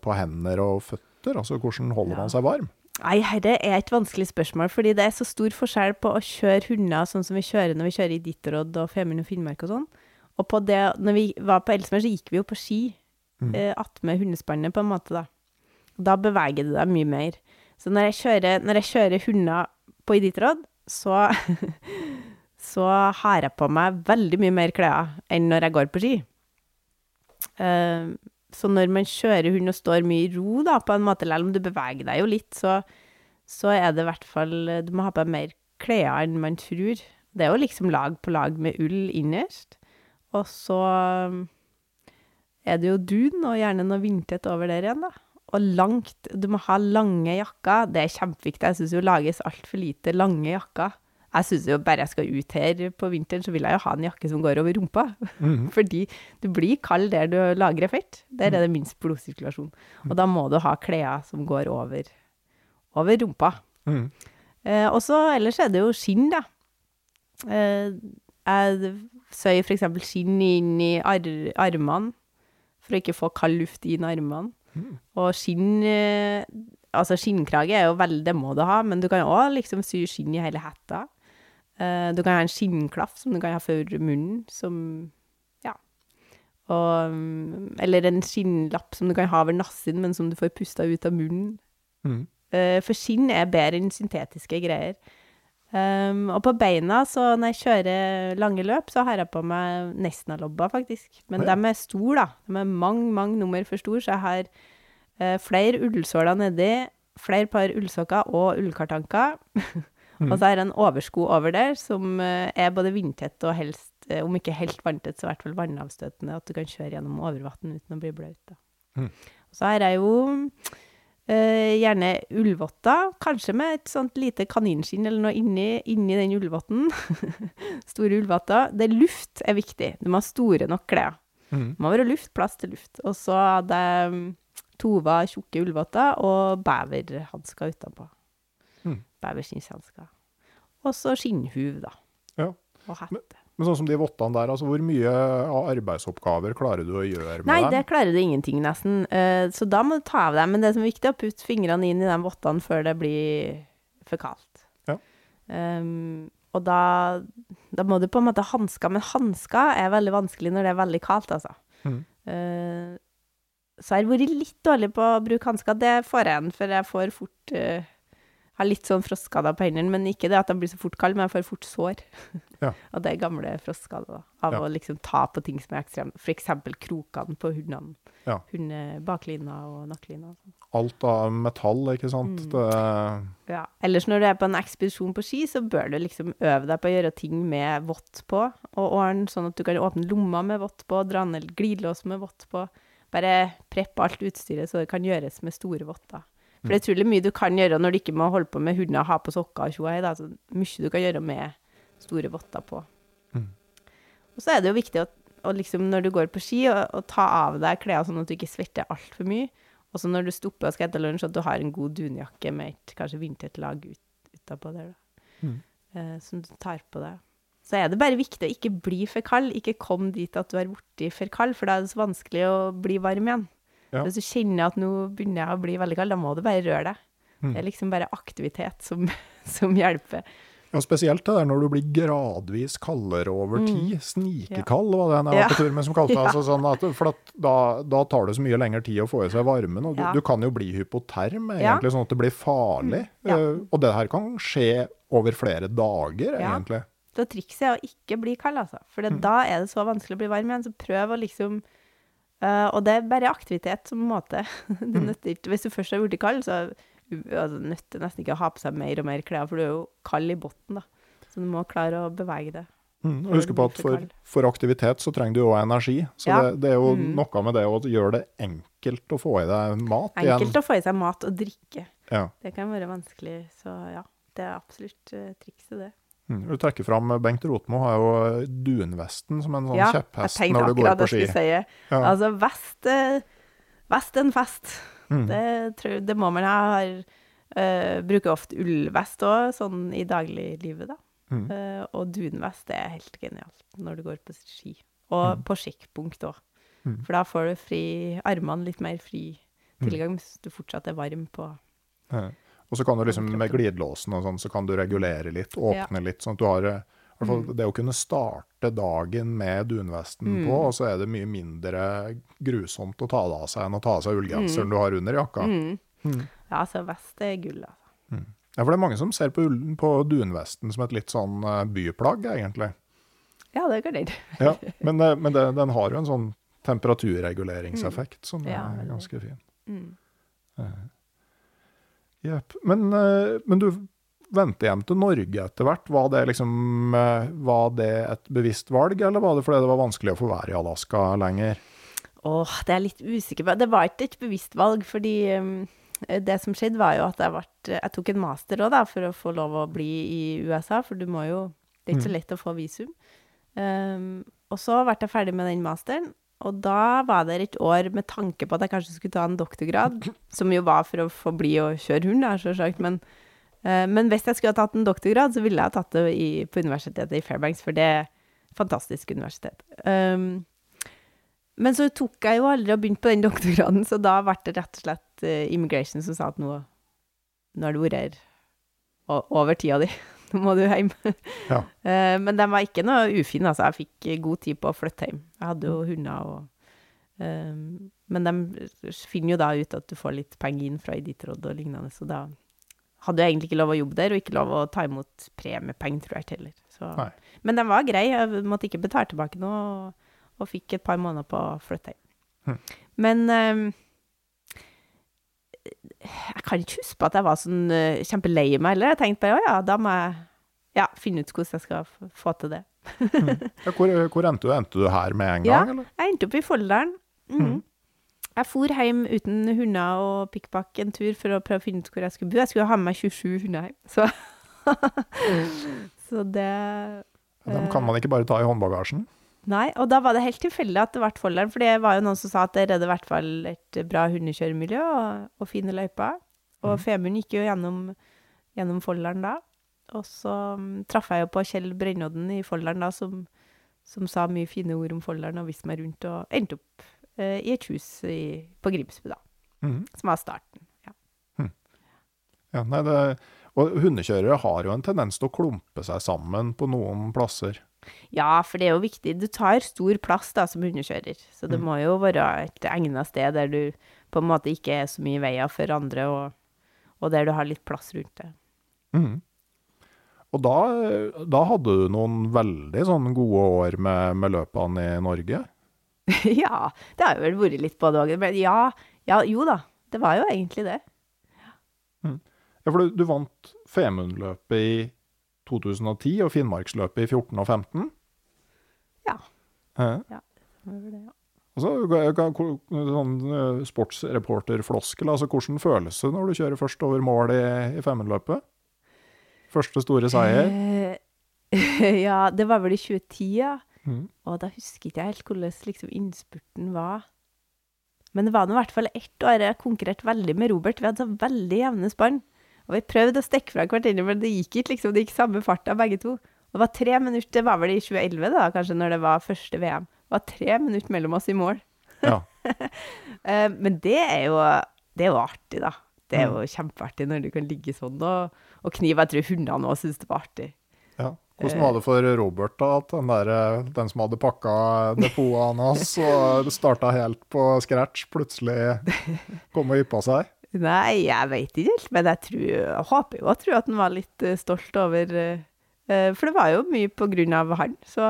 på hender og føtter. Altså hvordan holder man seg varm? Nei, det er et vanskelig spørsmål, fordi det er så stor forskjell på å kjøre hunder sånn som vi kjører når vi kjører i Ditterod og Femund og Finnmark og sånn. Og på det, når vi var på Elsmer, så gikk vi jo på ski Mm. eh, attmed hundespannet, på en måte, da. Da beveger du deg mye mer. Så når jeg kjører, når jeg kjører hunder på Iditarod, så, så har jeg på meg veldig mye mer klær enn når jeg går på ski. Uh, så når man kjører hund og står mye i ro, da, på en måte, selv om du beveger deg jo litt, så, så er det i hvert fall Du må ha på deg mer klær enn man tror. Det er jo liksom lag på lag med ull innerst. Og så um, er det jo dun, og gjerne noe vindtett over der igjen, da. Og langt Du må ha lange jakker. Det er kjempeviktig. Jeg syns jo lages altfor lite lange jakker. Jeg syns jo bare jeg skal ut her på vinteren, så vil jeg jo ha en jakke som går over rumpa. Fordi du blir kald der du lagrer fett. Der er det minst blodsirkulasjon. Og da må du ha klær som går over, over rumpa. Mm. Eh, og så ellers er det jo skinn, da. Eh, jeg søy eksempel skinn inn i ar armene, for å ikke få kald luft inn i armene. Og skinn eh, Altså, skinnkrage er jo veldig Det må du ha, men du kan òg liksom sy skinn i hele hetta. Uh, du kan ha en skinnklaff som du kan ha for munnen, som Ja. Og mm, Eller en skinnlapp som du kan ha over nassen, men som du får pusta ut av munnen. Mm. Uh, for skinn er bedre enn syntetiske greier. Um, og på beina, så når jeg kjører lange løp, så har jeg på meg Nesna-lobber, faktisk. Men Ja. de er store, da. De er mange, mange nummer for store, så jeg har uh, flere ullsåler nedi, flere par ullsokker og ullkartanker. og så har jeg en oversko over der, som eh, er både vindtett og helst, eh, om ikke helt vanntett, så i hvert fall vannavstøtende, at du kan kjøre gjennom overvann uten å bli blaut. da. Mm. Og så har jeg jo gjerne ullvotter, kanskje med et sånt lite kaninskinn eller noe inni, inni den ullvotten. store ullvotter. Det luft er viktig. Du må ha store nok klær. Mm. Det må være luft, plass til luft. Og så hadde jeg mm, tova tjukke ullvotter og beverhansker utenpå. Mm. Beverskinnshansker. Og så skinnhuv, da. Ja. Og hette. Men sånn som de vottene der, altså hvor mye av arbeidsoppgaver klarer du å gjøre med Nei, dem? det klarer du ingenting, nesten. Eh, så da må du ta av dem. Men det som er viktig, er å putte fingrene inn i de vottene før det blir for kaldt. Ja. Um, og da, da må du på en måte ha hansker. Men hansker er veldig vanskelig når det er veldig kaldt, altså. Mm. Uh, så jeg har vært litt dårlig på å bruke hansker. Det får jeg en, for jeg får fort uh, har litt sånn frostskader på hendene, men ikke det at de blir så fort kalde, men jeg får fort sår. Ja. og det er gamle frostskader, da. Av Ja. å liksom ta på ting som er ekstremt. For eksempel krokene på hundene. Ja. Hunde, baklina og nakkelina sånn. Alt av metall, ikke sant? Mm. Det, Ja. Ellers når du er på en ekspedisjon på ski, så bør du liksom øve deg på å gjøre ting med vått på, og åren, sånn at du kan åpne lomma med vått på, dra ned glidelås med vått på. Bare preppe alt utstyret så det kan gjøres med store votter. For det er utrolig mye du kan gjøre når du ikke må holde på med hunder, ha på sokker og tjoei. da, så Mye du kan gjøre med store votter på. Mm. Og så er det jo viktig å, liksom, når du går på ski, å, å ta av deg klærne sånn at du ikke svetter altfor mye. Og så når du stopper og skal etter lunsj, at du har en god dunjakke med et kanskje vindtett lag ut, utapå der, da. Mm. Eh, som du tar på deg. Så er det bare viktig å ikke bli for kald. Ikke kom dit at du er blitt for kald, for da er det så vanskelig å bli varm igjen. Ja. Hvis du kjenner at nå begynner jeg å bli veldig kald, da må du bare røre deg. Mm. Det er liksom bare aktivitet som, som hjelper. Ja, spesielt det der når du blir gradvis kaldere over tid. Snikekald var det en jeg var Mm. På tur med som kalte det. Ja. Altså sånn at, for at da, da tar det så mye lengre tid å få i seg varmen, og du, Ja. du kan jo bli hypoterm, Ja. egentlig, sånn at det blir farlig. Ja. Uh, og det her kan skje over flere dager, Ja. egentlig. Så trikset er å ikke bli kald, altså. For Mm. da er det så vanskelig å bli varm igjen. Så prøv å liksom eh, Og det er bare aktivitet som måte. Mm. Det nytter ikke Hvis du først har blitt kald, så altså, nytter det nesten ikke å ha på seg mer og mer klær, for du er jo kald i bunnen, da. Så du må klare å bevege deg. Mm. Og husk på at for for, aktivitet så trenger du jo energi. Så Ja. det, det er jo Mm. noe med det å gjøre det enkelt å få i deg mat Enkelt igjen. å få i seg mat og drikke. Ja. Det kan være vanskelig, så ja. Det er absolutt uh, trikset, det. Mm. Du trekker fram Bengt Rotmo har jo dunvesten som en sånn ja, kjepphest når du går på ski. si. Ja. Altså, vest, eh, vest en fest. Mm. Det, tror, det må man ha. Eh, bruker ofte ullvest òg, sånn i dagliglivet, da. Mm. Uh, og dunvest det er helt genialt når du går på ski. Og på sjekkpunkt òg. Mm. For da får du fri armene litt mer fri tilgang hvis du fortsatt er varm på Ja. Og så kan du liksom med glidelåsen og sånn, så kan du regulere litt, åpne litt, sånn at du har eh, i hvert fall det å kunne starte dagen med dunvesten på, og så er det mye mindre grusomt å ta det av seg enn å ta av seg ullgenseren du har under jakka. Ja, så vest er gull, altså. Ja, for det er mange som ser på, ull- på dunvesten som et litt sånn eh, byplagg, egentlig. Ja, det går det. Ja, men det, men det, den har jo en sånn temperaturreguleringseffekt som Ja, er ganske fin. Mm. Jepp. Men, eh, men du vendte hjem til Norge etter hvert. Var det liksom eh, Var det et bevisst valg, eller var det fordi det var vanskelig å få være i Alaska lenger? Åh, det er jeg litt usikker på. Det var ikke et bevisst valg, fordi um, det som skjedde var jo at jeg, ble, jeg tok en master òg, da, for å få lov å bli i USA, for du må jo Det er ikke så lett å få visum. Um, og så ble jeg ferdig med den masteren, og da var det et år med tanke på at jeg kanskje skulle ta en doktorgrad, som jo var for å få bli og kjøre hund, sjølsagt, men uh, men hvis jeg skulle ha tatt en doktorgrad, så ville jeg ha tatt det i, på universitetet i Fairbanks, for det er et fantastisk universitet. Um, men så tok jeg jo aldri og begynte på den doktorgraden, så da ble det rett og slett uh, immigration som sa at nå, nå har du vært her over tida di. Nå må du hjem. Ja. Eh, men den var ikke noe ufin, altså. Jeg fikk eh, god tid på å flytte hjem. Jeg hadde jo hunder og eh, Men de finner jo da ut at du får litt penger inn fra Iditarod og lignende, så da hadde jeg egentlig ikke lov å jobbe der, og ikke lov å ta imot premiepenger, tror jeg ikke heller. Så. Men den var grei, jeg måtte ikke betale tilbake noe, og, og fikk et par måneder på å flytte hjem. Hm. Men ehm, jeg kan ikke huske på at jeg var sånn uh, kjempelei meg heller. Jeg tenkte bare, ja, ja, da må jeg ja, finne ut hvordan jeg skal få til det. Ja, hvor, hvor endte du? Endte du her med en Ja, gang, eller? jeg endte opp i Folldalen. Mm. Mm. Jeg for hjem uten hunder og pikkpakk en tur for å prøve å finne ut hvor jeg skulle bo. Jeg skulle ha med meg 27 hunder hjem, så Så det Ja, Dem kan man ikke bare ta i håndbagasjen. Nei, og da var det helt tilfeldig at det ble Folldalen, for det var jo noen som sa at er det i hvert fall et bra hundekjøremiljø og, og fine løyper. Og Femund gikk jo gjennom, gjennom Folldalen da. Og så mm, traff jeg jo på Kjell Brennodden i Folldalen da, som, som sa mye fine ord om Folldalen og viste meg rundt, og endte opp eh, i et hus i, på Grimsbu, da. Mm. Som var starten. Ja. Ja, nei, det, og hundekjørere har jo en tendens til å klumpe seg sammen på noen plasser. ja, for det er jo viktig. Du tar stor plass da som hundekjører, så det må jo være et egnet sted der du på en måte ikke er så mye i veien for andre, og, og der du har litt plass rundt det. Mm. Og da, da hadde du noen veldig sånn gode år med, med løpene i Norge. ja, det har jo vel vært litt på det òg. Men ja, ja, jo da. Det var jo egentlig det. Ja, for du, du vant Femundløpet i 2010 og Finnmarksløpet i 14 og 15. Ja. Eh, Det var det, ja. Og så ga- ga- sånn eh, sportsreporterfloskel, altså hvordan føles det når du kjører først over mål i, i Femundløpet? Første store seier. Eh, ja, det var vel i 2010, ja. Mm. Og da husker ikke jeg helt hvordan liksom innspurten var. Men det var nå i hvert fall ett år jeg konkurrerte veldig med Robert. Vi hadde så veldig jevne spann. Og vi prøvde å stikke fra hverandre, men det gikk ikke liksom, det gikk samme farta begge to. Og det var tre minutter, det var vel i 2011 da, kanskje, når det var første VM. Det var tre minutter mellom oss i mål. Ja. Eh, men det er jo, det er jo artig, da. Det er jo kjempeartig når du kan ligge sånn og, og knive. Jeg tror hundene òg syns det var artig. Ja. Hvordan var det for Robert, da? At den, der, den som hadde pakka depotene hans og starta helt på scratch, plutselig kom og yppa seg? Nei, jeg veit ikke helt, men jeg, tror, jeg håper jo og tror at han var litt eh, stolt over eh, eh, For det var jo mye på grunn av han, så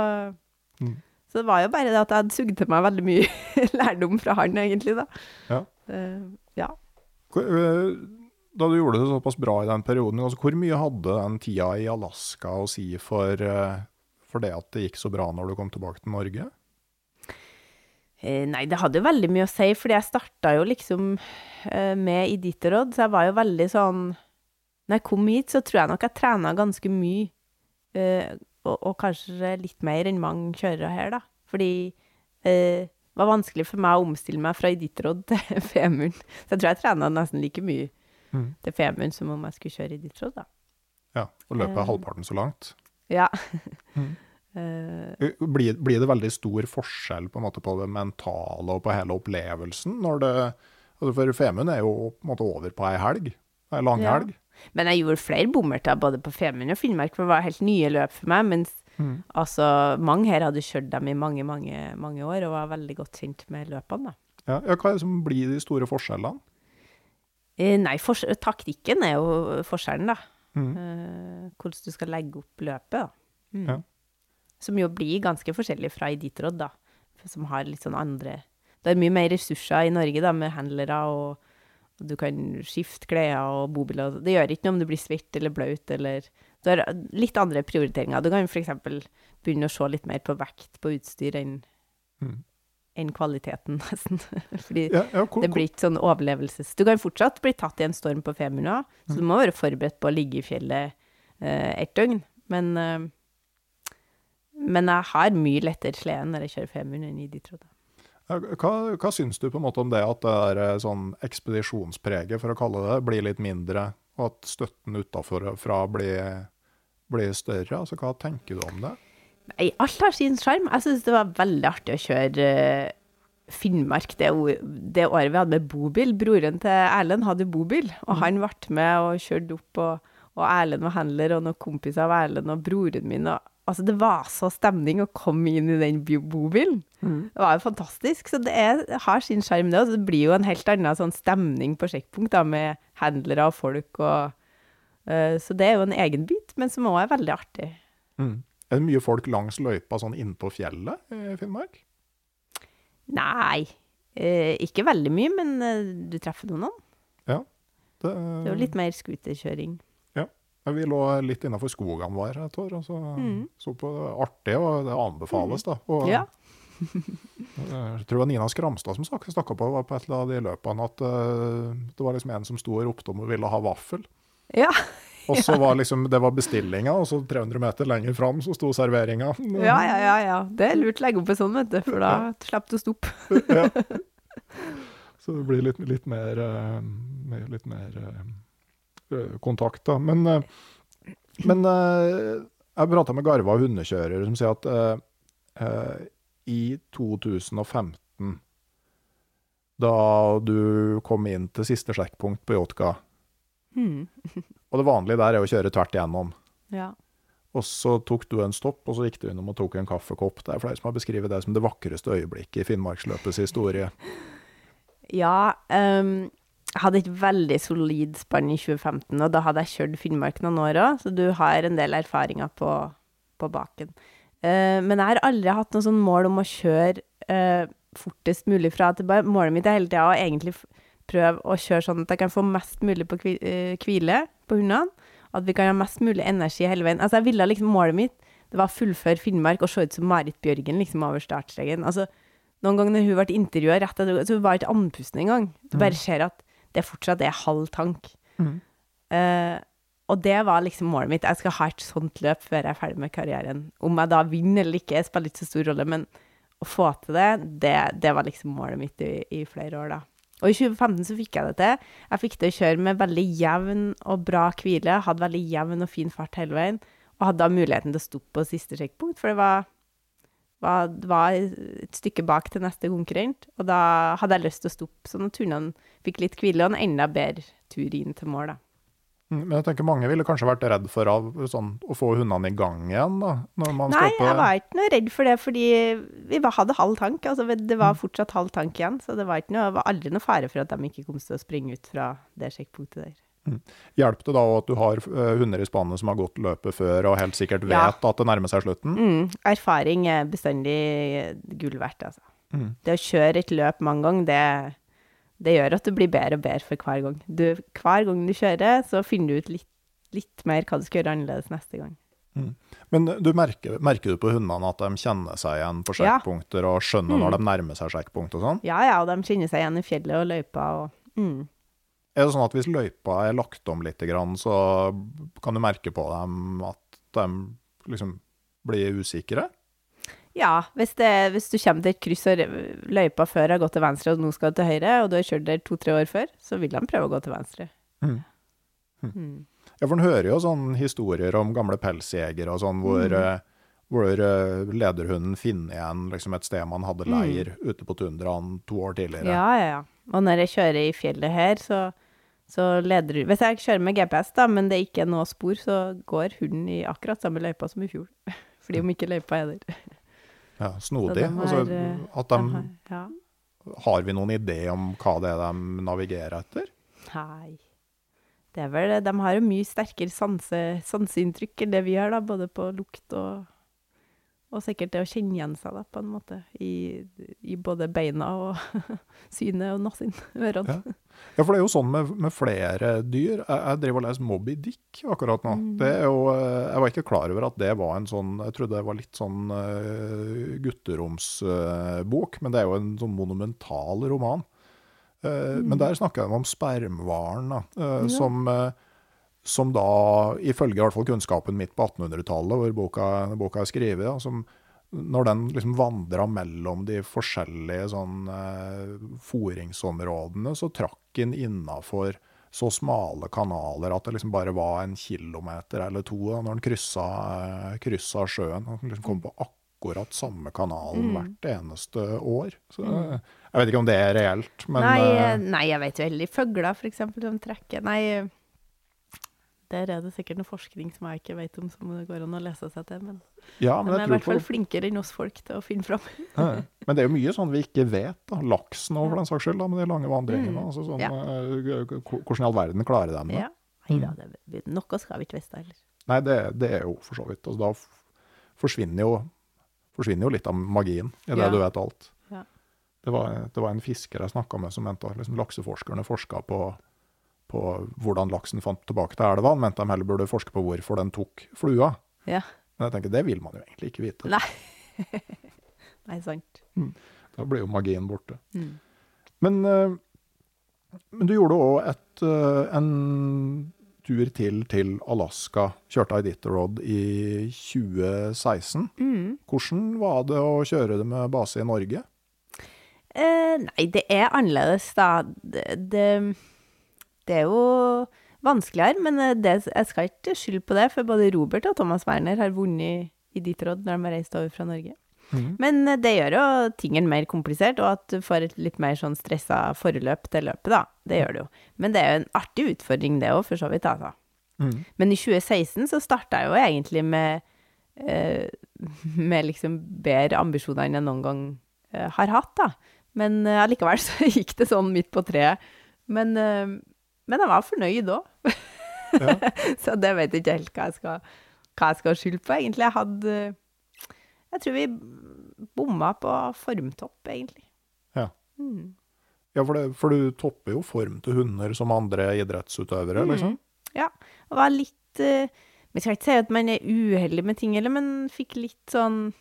Mm. Så det var jo bare det at jeg hadde sugd til meg veldig mye lærdom fra han, egentlig, da. Ja. Ja. Da du gjorde det såpass bra i den perioden, altså hvor mye hadde den tida i Alaska å si for, for det at det gikk så bra når du kom tilbake til Norge? Eh, Nei, det hadde jo veldig mye å si, fordi jeg starta jo liksom eh, med Iditarod, så jeg var jo veldig sånn Når jeg kom hit, så tror jeg nok jeg trena ganske mye, eh, og, og kanskje litt mer enn mange kjørere her, da. Fordi eh, det var vanskelig for meg å omstille meg fra Iditarod til Femund. Så jeg tror jeg trena nesten like mye mm. til Femund som om jeg skulle kjøre Iditarod, da. Ja, Og løpet er halvparten så langt. Ja. Mhm. Eh, Blir, blir det veldig stor forskjell på, måte, på det mentale og på hele opplevelsen? når det, altså For Femund er jo på en måte over på ei helg, ei lang Ja. helg. Men jeg gjorde flere bommerter både på Femund og Finnmark, for det var helt nye løp for meg. Mens mm. altså, mange her hadde kjørt dem i mange, mange, mange år og var veldig godt kjent med løpene. Ja, ja, hva er det som blir de store forskjellene? Eh, nei, for, taktikken er jo forskjellen, da. Mm. Eh, hvordan du skal legge opp løpet. da. Mm. Ja. Som jo blir ganske forskjellig fra Iditarod, da. Som har litt sånn andre Det er mye mer ressurser i Norge, da, med handlere og du kan skifte klær og bobiler. Det gjør ikke noe om du blir svett eller blaut eller Du har litt andre prioriteringer. Du kan f.eks. begynne å se litt mer på vekt på utstyr enn mm. enn kvaliteten, nesten. Fordi Ja, ja, hvor, det blir ikke sånn overlevelses... Du kan fortsatt bli tatt i en storm på Femund så du må være forberedt på å ligge i fjellet eh, et døgn. Men, eh, men jeg har mye lettere slede når jeg kjører Femund enn i de trodde. Hva, hva syns du på en måte om det at det der eh, sånn ekspedisjonspreget, for å kalle det, blir litt mindre, og at støtten utenfra blir, blir større? Altså, hva tenker du om det? Nei, alt har sin sjarm. Jeg syns det var veldig artig å kjøre eh, Finnmark det, det året vi hadde med bobil. Broren til Erlend hadde bobil, og han ble med og kjørte opp, og, og Erlend var handler, og noen kompiser av Erlend og broren min. Og, altså, det var så stemning å komme inn i den bobilen. bobilen. Det var jo fantastisk. Så det er, har sin sjarm, det. Og det blir jo en helt annen sånn stemning på sjekkpunkt, da, med handlere og folk og uh, Så det er jo en egen bit, men som òg er veldig artig. Er det mye folk langs løypa sånn innpå fjellet i Finnmark? Nei, uh, ikke veldig mye, men uh, du treffer noen. Ja. Det, Det er jo litt mer scooterkjøring. Ja. Vi lå litt innafor skogene våre et år, og så så på det artig, og det anbefales, da. Og, Ja. Jeg tror det var Nina Skramstad som snak- snakka på, på et av de løpene at uh, det var liksom en som sto og ropte om hun ville ha vaffel. Ja. Og så var liksom, det var bestillinga, og så 300 meter lenger fram så sto serveringa. ja, ja, ja, ja. Det er lurt å legge opp en sånn, vet du, for da slipper du å stoppe. Ja. Så det blir litt, litt mer, eh, litt mer eh, eh, kontakt, da. Men, eh, men eh, jeg prata med Garva hundekjører, som sier at eh, i 2015, da du kom inn til siste sjekkpunkt på Jotka Og det vanlige der er å kjøre tvert igjennom. Ja. Og så tok du en stopp, og så gikk du innom og tok en kaffekopp. Det er flere som har beskrevet det som det vakreste øyeblikket i Finnmarksløpets historie. Ja, ehm, jeg hadde et veldig solid spann i 2015, og da hadde jeg kjørt Finnmark noen år òg, så du har en del erfaringer på, på baken. Uh, men jeg har aldri hatt noe sånn mål om å kjøre uh, fortest mulig fra til bare. Målet mitt er hele tida å egentlig prøve å kjøre sånn at jeg kan få mest mulig på kvi- uh, hvile på hundene, at vi kan ha mest mulig energi hele veien. Altså, jeg ville liksom, målet mitt det var å fullføre Finnmark og se ut som Marit Bjørgen liksom over startstreken. Altså, noen ganger når hun ble intervjua rett etter, så hun var ikke andpusten engang. Du bare ser at det fortsatt er halv tank. Eh, og det var liksom målet mitt. Jeg skal ha et sånt løp før jeg er ferdig med karrieren. Om jeg da vinner eller ikke, spiller ikke så stor rolle, men å få til det, det, det var liksom målet mitt i, i flere år, da. Og i 2015 så fikk jeg det til. Jeg fikk til å kjøre med veldig jevn og bra hvile, hadde veldig jevn og fin fart hele veien, og hadde da muligheten til å stoppe på siste sjekkpunkt, for det var, var, var et stykke bak til neste konkurrent, og da hadde jeg lyst til å stoppe, at turnene fikk litt hvile og en enda bedre tur inn til mål, da. Mm, Men jeg tenker mange ville kanskje vært redd for av, sånn, å få hundene i gang igjen, da? Nei, jeg var ikke noe redd for det, fordi vi hadde halv tank. Altså, det var fortsatt halv tank igjen, så det var, noe, var aldri noe fare for at de ikke kom til å springe ut fra det sjekkpunktet der. Hjelper det da at du har eh, hunder i spannet som har gått løpet før og helt sikkert vet Ja. at det nærmer seg slutten? Mm, erfaring er bestandig gull verdt, altså. Mm. Det å kjøre et løp mange ganger, det, det gjør at du blir bedre og bedre for hver gang. Du, hver gang du kjører, så finner du ut litt, litt mer hva du skal gjøre annerledes neste gang. Men du merker, merker du på hundene at de kjenner seg igjen på Ja. og skjønner når de nærmer seg sjekkpunkt og sånn? Ja, ja, og de kjenner seg igjen i fjellet og løypa og mm. Er det sånn at hvis løypa er lagt om litt, så kan du merke på dem at de liksom blir usikre? Ja, hvis, det, hvis du kommer til et kryss og løypa før har gått til venstre, og nå skal til høyre, og du har kjørt der to-tre år før, så vil de prøve å gå til venstre. Mm. Mm. Ja, for en hører jo sånne historier om gamle pelsjegere og sånn, hvor, Mm. eh, hvor eh, lederhunden finner igjen liksom et sted man hadde leir ute på tundraen to år tidligere. Mm. Ja, ja, ja. Og når jeg kjører i fjellet her, så, så leder Hvis jeg kjører med GPS, da, men det ikke er noe spor, så går hunden i akkurat samme løypa som i fjor. Fordi om ikke løypa er der. Ja, snodig. de altså, eh, at de de, har, ja. har vi noen idé om hva det er de navigerer etter? Nei. Det er vel De har jo mye sterkere sanse, sanseinntrykk enn det vi har, da, både på lukt og Og sikkert det å kjenne igjen seg, da, på en måte. I, i både beina og synet og nassen, ørene. Ja. Ja, for det er jo sånn med, med flere dyr. Jeg, jeg driver og leser Moby Dick akkurat nå. Mm. Det jo, eh, jeg var ikke klar over at det var en sånn Jeg trodde det var litt sånn uh, gutteromsbok, men det er jo en sånn monumental roman. Eh, Men der snakker de om spermhvalen, eh, som, som da, ifølge i hvert fall kunnskapen mitt på 1800-tallet, hvor boka, boka er skrevet, da, som når den liksom vandra mellom de forskjellige sånn eh, foringsområdene, så trakk den innafor så smale kanaler at det liksom bare var en kilometer eller to da, når den kryssa, eh, kryssa sjøen. Den liksom kom på akkurat samme kanalen hvert eneste år. Så, eh, jeg vet ikke om det er reelt, men nei, nei, jeg vet jo heller fugler, eksempel, som trekker Nei, der er det sikkert noe forskning som jeg ikke vet om, som det går an å lese seg til. Men ja, de er i hvert fall på flinkere enn oss folk til å finne fram. Ja, Men det er jo mye sånn vi ikke vet. da. Laksen òg, for den saks skyld, da, med de lange vandringene. Mm. Altså, sånn, Ja. eh, Hvordan i all verden klarer de det? Ja. Nei da, det, noe skal vi ikke vite heller. Nei, det, det er jo for så vidt. Altså, da forsvinner jo, forsvinner jo litt av magien i det Ja. du vet alt. Ja. Det, var, det var en fisker jeg snakka med som mente at liksom, lakseforskerne forska på, på hvordan laksen fant tilbake til elva. Han mente de heller burde forske på hvorfor den tok flua. Ja. Men jeg tenker, det vil man jo egentlig ikke vite. Nei. Nei, sant. Da blir jo magien borte. Mm. Men, eh, men du gjorde òg en tur til til Alaska. Kjørte Iditarod i 2016. Mm. Hvordan var det å kjøre det med base i Norge? Eh, nei, det er annerledes, da. Det, det, det er jo vanskeligere, men eh, det, jeg skal ikke skylde på det, for både Robert og Thomas Werner har vunnet i ditt råd når de har reist over fra Norge. Men eh, det gjør jo tingen mer komplisert, og at du får et litt mer sånn stressa forløp til løpet, da. Det gjør det jo. Men det er jo en artig utfordring, det òg, for så vidt, altså. Men i 2016 så starta jeg jo egentlig med eh, med liksom bedre ambisjoner enn jeg noen gang eh, har hatt, da. Men eh, allikevel så gikk det sånn midt på treet. Men, men jeg var fornøyd òg. så det vet jeg ikke helt hva jeg skal, hva jeg skal skylde på, egentlig. Jeg hadde Jeg tror vi bomma på formtopp, egentlig. Ja, Mm. ja for, det, for du topper jo form til hunder som andre idrettsutøvere, liksom. Ja. det var litt eh, Vi skal ikke si at man er uheldig med ting, eller, men fikk litt sånn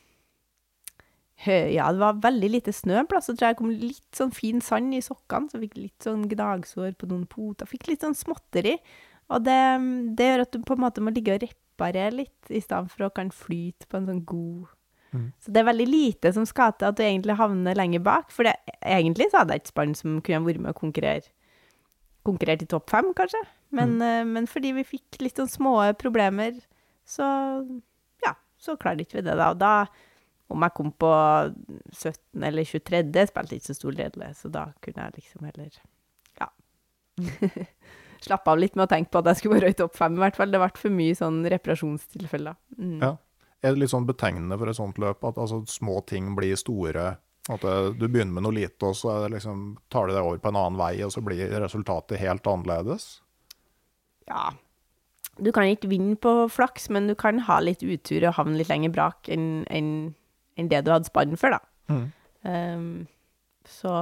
Ja, det var veldig lite snø en plass, så tror jeg det kom litt sånn fin sand i sokkene, så fikk litt sånn gnagsår på noen poter. Fikk litt sånn småtteri. Og det, det gjør at du på en måte må ligge og reparere litt, i stedet for å kan flyte på en sånn god Så det er veldig lite som skal til at du egentlig havner lenger bak. For det, egentlig så hadde jeg et spann som kunne vært med å konkurrere konkurrert i topp fem, kanskje. Men, mm. men fordi vi fikk litt sånn små problemer, så ja, så klarte ikke vi det, da. Og da, om jeg kom på 17. eller 23., spilte ikke så stor ledelse, så da kunne jeg liksom heller ja. slappe av litt med å tenke på at jeg skulle være i topp fem, i hvert fall. Det ble for mye sånn reparasjonstilfeller. Mm. Ja. Er det litt sånn betegnende for et sånt løp at altså, små ting blir store? At det, du begynner med noe lite, og så det liksom, tar du det over på en annen vei, og så blir resultatet helt annerledes? Ja. Du kan ikke vinne på flaks, men du kan ha litt utur og havne litt lenger brak enn enn enn det du hadde spann for, da. Mm. Um, så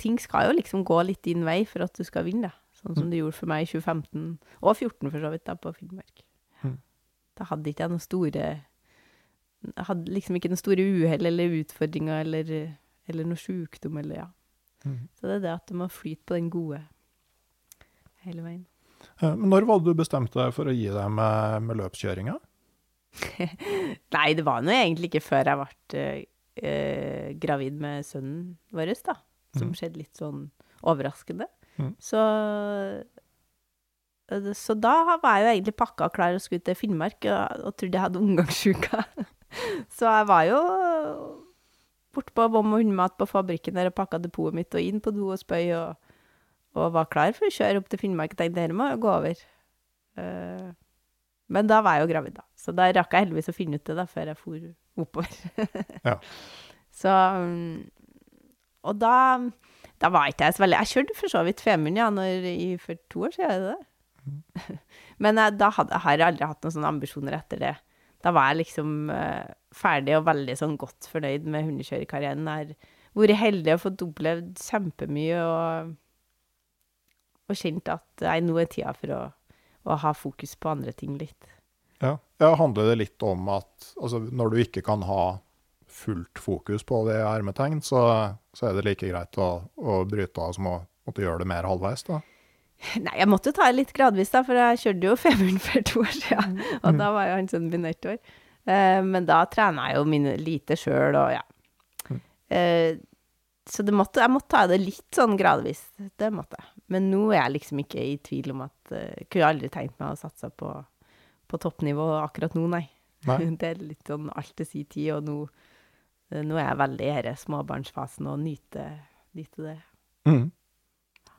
ting skal jo liksom gå litt din vei for at du skal vinne, da. Sånn som det gjorde for meg i 2015, og 2014 for så vidt, da, på Finnmark. Mm. Da hadde ikke jeg noen store Jeg hadde liksom ikke noen store uhell eller utfordringer eller, eller noe sjukdom eller ja. Mm. Så det er det at du må flyte på den gode hele veien. Eh, Men når var det du bestemte deg for å gi deg med, med løpskjøringa? Nei, det var nå egentlig ikke før jeg ble uh, gravid med sønnen vår, da. Som mm. skjedde litt sånn overraskende. Mm. Så eh, Så da var jeg jo egentlig pakka og klar og skulle til Finnmark og, og trodde jeg hadde omgangssjuka. så jeg var jo bortpå Vom og hundemat på fabrikken der og pakka depotet mitt og inn på do og spøy og, og var klar for å kjøre opp til Finnmark. Jeg tenkte dette må jo gå over. Eh, men da var jeg jo gravid, da. Så da rakk jeg heldigvis å finne ut det da, før jeg for oppover. Ja. Så mm, Og da, da var ikke jeg så veldig Jeg kjørte for så vidt Femund, ja, når, i, for to år siden, er det det? Men jeg, da hadde, har jeg aldri hatt noen sånne ambisjoner etter det. Da var jeg liksom uh, ferdig og veldig sånn godt fornøyd med hundekjørerkarrieren. Jeg har vært heldig og fått opplevd kjempemye og, og kjent at nei, nå er tida for å, å ha fokus på andre ting litt. Ja. ja, handler det litt om at altså, når du ikke kan ha fullt fokus på det i hermetegn, så, så er det like greit å, å bryte av som å måtte gjøre det mer halvveis, da? Nei, jeg måtte ta det litt gradvis, da, for jeg kjørte jo Femund for to år siden. Og da var jo han sønnen min ett år. Uh, men da trena jeg jo mine lite sjøl, og ja. Uh, så det måtte, jeg måtte ta det litt sånn gradvis. Det måtte jeg. Men nå er jeg liksom ikke i tvil om at Jeg kunne aldri tenkt meg å satse på, på toppnivå akkurat nå, nei. Nei. Det er litt sånn alt til sin tid, og nå, eh, nå er jeg veldig i denne småbarnsfasen og nyter, nyter det. Mm.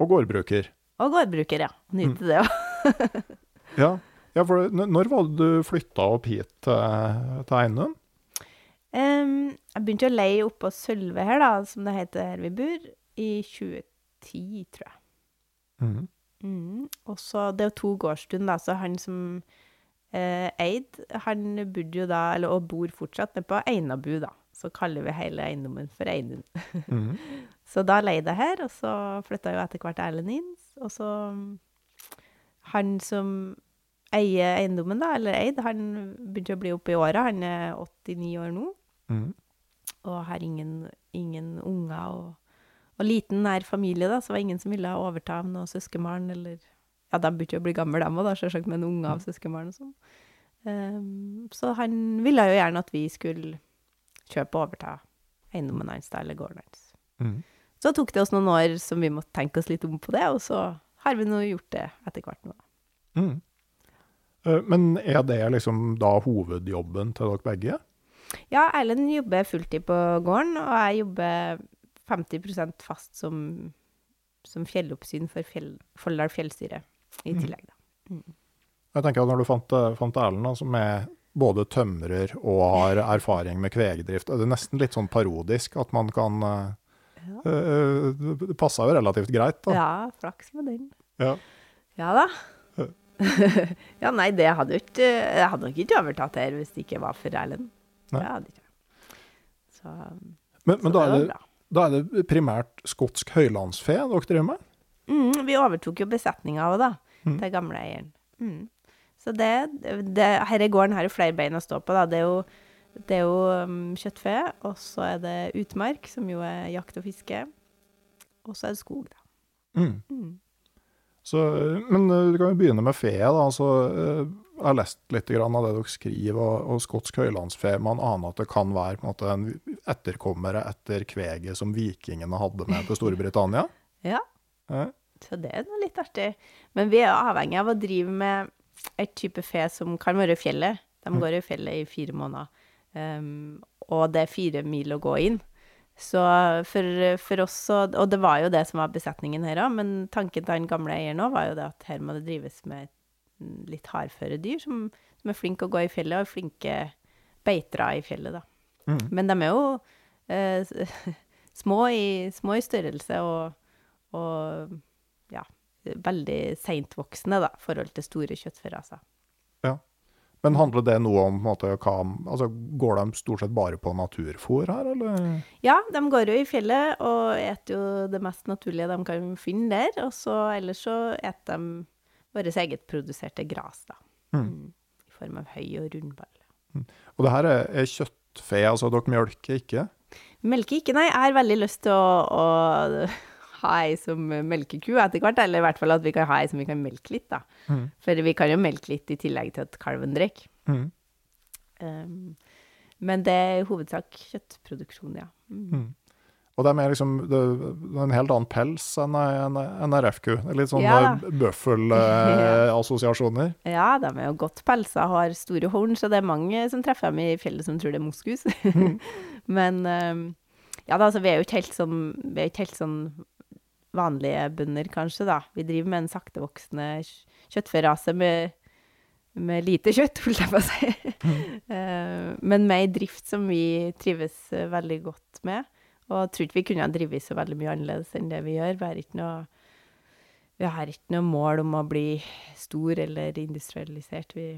Og gårdbruker. Og gårdbruker, ja. Nyter det òg. Ja, ja for når var det du flytta opp hit til, til Einum? Um, jeg begynte å leie oppå Sølve her, da, som det heter her vi bor, i 2010, tror jeg. Mm. Mm. Og så, det er jo to gårdstund, da, så han som eh, eide, han bodde jo da, eller og bor fortsatt, nede på Einabu, da. Så kaller vi hele eiendommen for Einum. Mm. Så da leide jeg her, og så flytta jo etter hvert Erlend inn. Og så Han som eier eiendommen, da, eller eid, han begynte å bli oppe i åra. Han er 89 år nå, Mm. og har ingen, ingen unger. Og, og liten, nær familie, da, så var det ingen som ville overta noe søskenbarn, eller Ja, de begynte jo å bli gamle, dem òg, selvsagt, med en unge av søskenbarn og sånn. Um, så han ville jo gjerne at vi skulle kjøpe og overta eiendommen hans, da, eller gården hans. Mm. Så tok det oss noen år som vi måtte tenke oss litt om på det, og så har vi nå gjort det etter hvert nå. Mm. Eh, Men er det liksom da hovedjobben til dere begge? Ja, Erlend jobber fulltid på gården, og jeg jobber 50% fast som, som fjelloppsyn for fjell, Folldal fjellstyre i tillegg, da. Jeg tenker at Når du fant, eh, fant Erlend, da, som er både tømrer og har erfaring med kvegdrift, er det nesten litt sånn parodisk at man kan ja. eh, Det passa jo relativt greit, da. Ja, flaks med den. Ja. Ja da. ja, nei, det hadde jo ikke Jeg hadde nok ikke overtatt her hvis det ikke var for Erlend. Det hadde ikke. Så, Men, men så da, det er det, bra. Da er det primært skotsk høylandsfe dere driver med? Mm, vi overtok jo besetninga òg, da. Mm. Til gamle eieren. Mm. Så det, det Herre gården har jo flere bein å stå på, da. Det er jo, det er jo um, kjøttfe, og så er det utmark, som jo er jakt og fiske. Og så er det skog, da. Mm. Mm. Så, men eh, du kan jo begynne med fe. da, altså, eh, Jeg har lest litt grann av det dere skriver, og, og skotsk høylandsfe. Man aner at det kan være på en, måte, en etterkommere etter kveget som vikingene hadde med til Storbritannia. Ja. Ja. Så det er noe litt artig. Men vi er avhengig av å drive med et type fe som kan være i fjellet. De Mm. går i fjellet i fire måneder. Um, og det er fire mil å gå inn. Så for, for oss, og, og det var jo det som var besetningen her òg, men tanken til den gamle eieren òg var jo det at her må det drives med litt hardføre dyr som, som er flinke å gå i fjellet, og flinke beitere i fjellet, da. Mm. Men de er jo eh, små, i, små i størrelse og, og ja, veldig seintvoksende, da, i forhold til store kjøttferaser. Ja. Men handler det noe om måte, hva altså, Går de stort sett bare på naturfôr her, eller? Ja, de går jo i fjellet og eter jo det mest naturlige de kan finne der. Og så ellers så eter de vårt eget produserte gras, da. Mm. Mm. I form av høy og rundball. Og det her er, er kjøttfe, altså dere mjølker ikke? Melker ikke, nei. Jeg har veldig lyst til å, å ha ei som melkeku etter hvert, eller i hvert fall at vi kan ha ei som vi kan melke litt, da. Mm. For vi kan jo melke litt i tillegg til at kalven drikker. Mm. Um, men det er i hovedsak kjøttproduksjon, ja. Mm. Mm. Og de er liksom det, er en helt annen pels enn en, en RF-ku. Litt sånn Ja bøffelassosiasjoner. Eh, Ja, de er jo godt pelsa har store horn, så det er mange som treffer dem i fjellet som tror det er moskus. Men um, ja da, altså vi er jo ikke helt sånn, vi er ikke helt sånn vanlige bønder, kanskje, da. Vi driver med en saktevoksende kj- kjøttferase med, med lite kjøtt, holdt jeg på å si. Eh, Men med ei drift som vi trives eh, veldig godt med. Og jeg tror ikke vi kunne ha drevet så veldig mye annerledes enn det vi gjør. Vi har ikke noe, vi har ikke noe mål om å bli stor eller industrialisert. Vi,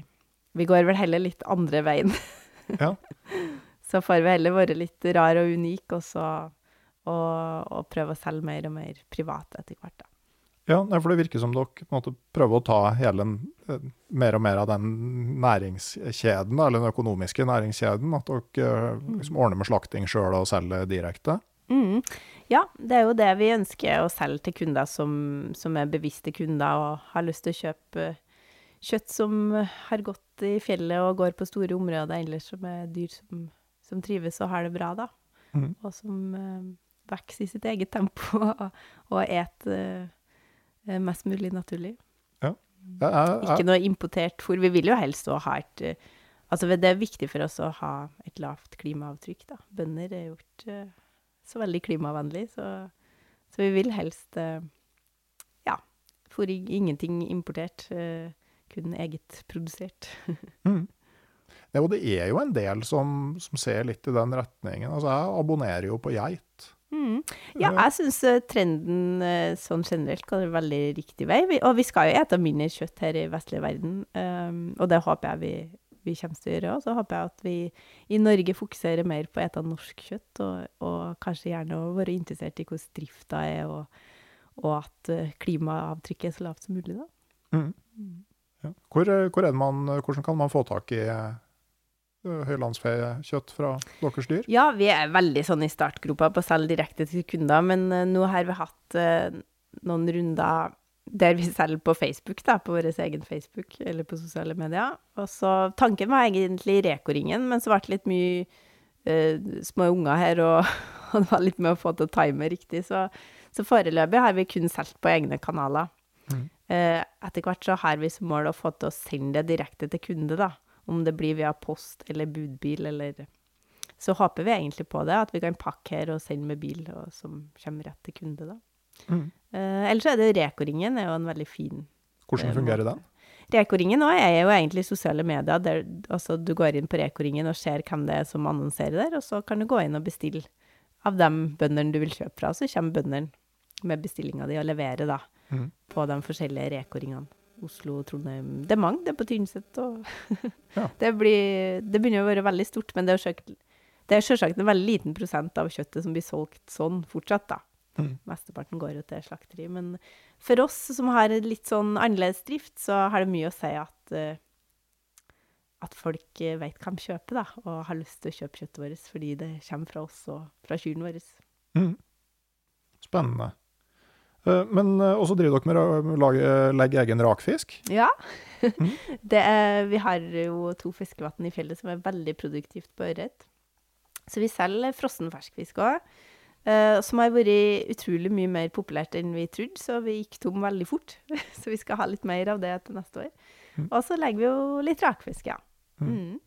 vi går vel heller litt andre veien. Ja. Så får vi heller være litt rar og unik, og så og, og prøve å selge mer og mer privat etter hvert, da. Ja, for det virker som dere måte prøver å ta hele, den, mer og mer av den næringskjeden, eller den økonomiske næringskjeden. At dere eh, liksom ordner med slakting sjøl og selger direkte. Mm. Ja, det er jo det vi ønsker å selge til kunder som, som er bevisste kunder og har lyst til å kjøpe kjøtt som har gått i fjellet og går på store områder ellers, som er dyr som, som trives og har det bra, da. Mm. Og som eh, vokser i sitt eget tempo og, og et eh, mest mulig naturlig. Ikke noe importert fôr. Vi vil jo helst også ha et eh, Altså, det er viktig for oss å ha et lavt klimaavtrykk, da. Bønder er jo ikke eh, så veldig klimavennlig, så, så vi vil helst eh, Ja, For ingenting importert. Kun eget produsert. Mm. Ja, og det er jo en del som, som ser litt i den retningen. Altså, jeg abonnerer jo på geit. Mm. Ja, jeg syns trenden eh, sånn generelt går veldig riktig vei. Vi, og vi skal jo ete mindre kjøtt her i vestlige verden, um, og det håper jeg vi, vi kommer til å gjøre. Og så håper jeg at vi i Norge fokuserer mer på å ete norsk kjøtt, og, og kanskje gjerne å være interessert i hvordan drifta er, og, og at eh, klimaavtrykket er så lavt som mulig, da. Mm. Ja. Hvor, eh, hvor er det man, hvordan kan man få tak i eh, høylandsfekjøtt fra deres dyr? Ja, vi er veldig sånn i startgropa på å selge direkte til kunder, men eh, nå har vi hatt eh, noen runder der vi selger på Facebook, da, på vår egen Facebook, eller på sosiale medier. Og så, tanken var egentlig Reko-ringen, men så ble det litt mye eh, små unger her, og, og det var litt med å få til å time riktig, så, så foreløpig har vi kun solgt på egne kanaler. Mm. Eh, etter hvert så har vi som mål å få til å sende det direkte til kunde, da. Om det blir via post eller budbil eller Så håper vi egentlig på det, at vi kan pakke her og sende med bil og, som kommer rett til kunde, da. Mm. Uh, ellers er det Reko-ringen er jo en veldig fin Hvordan Eh, fungerer den? Reko-ringen er jo egentlig sosiale medier, der altså, du går inn på Reko-ringen og ser hvem det er som annonserer der, og så kan du gå inn og bestille av de bøndene du vil kjøpe fra. Så kommer bøndene med bestillinga di og leverer da mm. på de forskjellige Reko-ringene. Oslo, Trondheim Det er mange, det er på Tynset og Ja. det, blir, det begynner å være veldig stort, men det er det er selvsagt en veldig liten prosent av kjøttet som blir solgt sånn fortsatt, da. Mm. Mesteparten går jo til slakteri. Men for oss som har litt sånn annerledes drift, så har det mye å si at, eh, at folk veit vet hva de kjøper, da, og har lyst til å kjøpe kjøttet vårt fordi det kommer fra oss og fra kyrne våre. Mm. Spennende. Eh, Men eh, også driver dere med å lage, legge egen rakfisk. Ja. det er, vi har jo to fiskevann i fjellet som er veldig produktivt på ørret. Så vi selger frossen ferskfisk òg. som har vært utrolig mye mer populært enn vi trodde, så vi gikk tom veldig fort. så vi skal ha litt mer av det til neste år. Mm. Og så legger vi jo litt rakfisk, ja. Mm. Mm.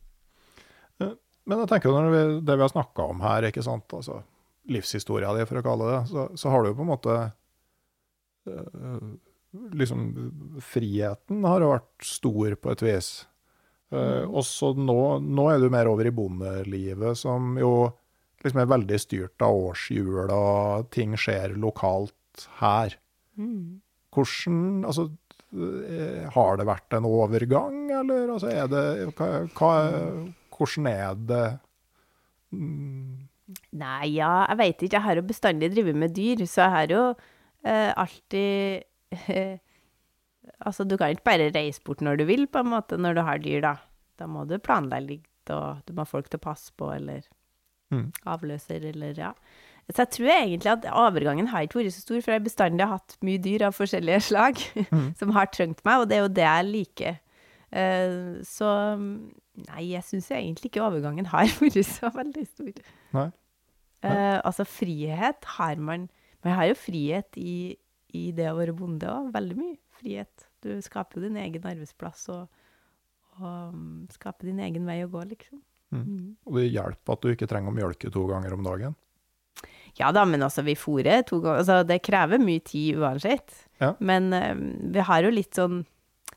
Men jeg tenker jo når vi, det vi har snakka om her, ikke sant. Altså, livshistoria di, for å kalle det så, så har du jo på en måte Liksom Friheten har vært stor på et vis. Uh, også nå, nå er du mer over i bondelivet, som jo liksom er veldig styrt av årshjul, og ting skjer lokalt her. Mm. Hvordan Altså, har det vært en overgang, eller altså, er det hva, hva, Hvordan er det mm. Nei, ja, jeg veit ikke. Jeg har jo bestandig drevet med dyr, så jeg har jo eh, alltid eh, Altså, du kan ikke bare reise bort når du vil, på en måte, når du har dyr, da. Da må du planlegge litt, og du må ha folk til å passe på, eller Mm. avløser, eller ja. Så jeg tror egentlig at overgangen har ikke vært så stor, for jeg bestandig har hatt mye dyr av forskjellige slag som har trengt meg, og det er jo det jeg liker. Eh, så nei, jeg syns egentlig ikke overgangen har vært så veldig stor. Nei. Eh, altså, frihet har man Man har jo frihet i, i det å være bonde òg. Veldig mye frihet. Du skaper jo din egen arbeidsplass og, og um, skaper din egen vei å gå, liksom. Mm. Og det hjelper at du ikke trenger å mjølke to ganger om dagen. Ja da, men altså, vi fôrer to ganger Altså, det krever mye tid uansett. Ja. Men eh, vi har jo litt sånn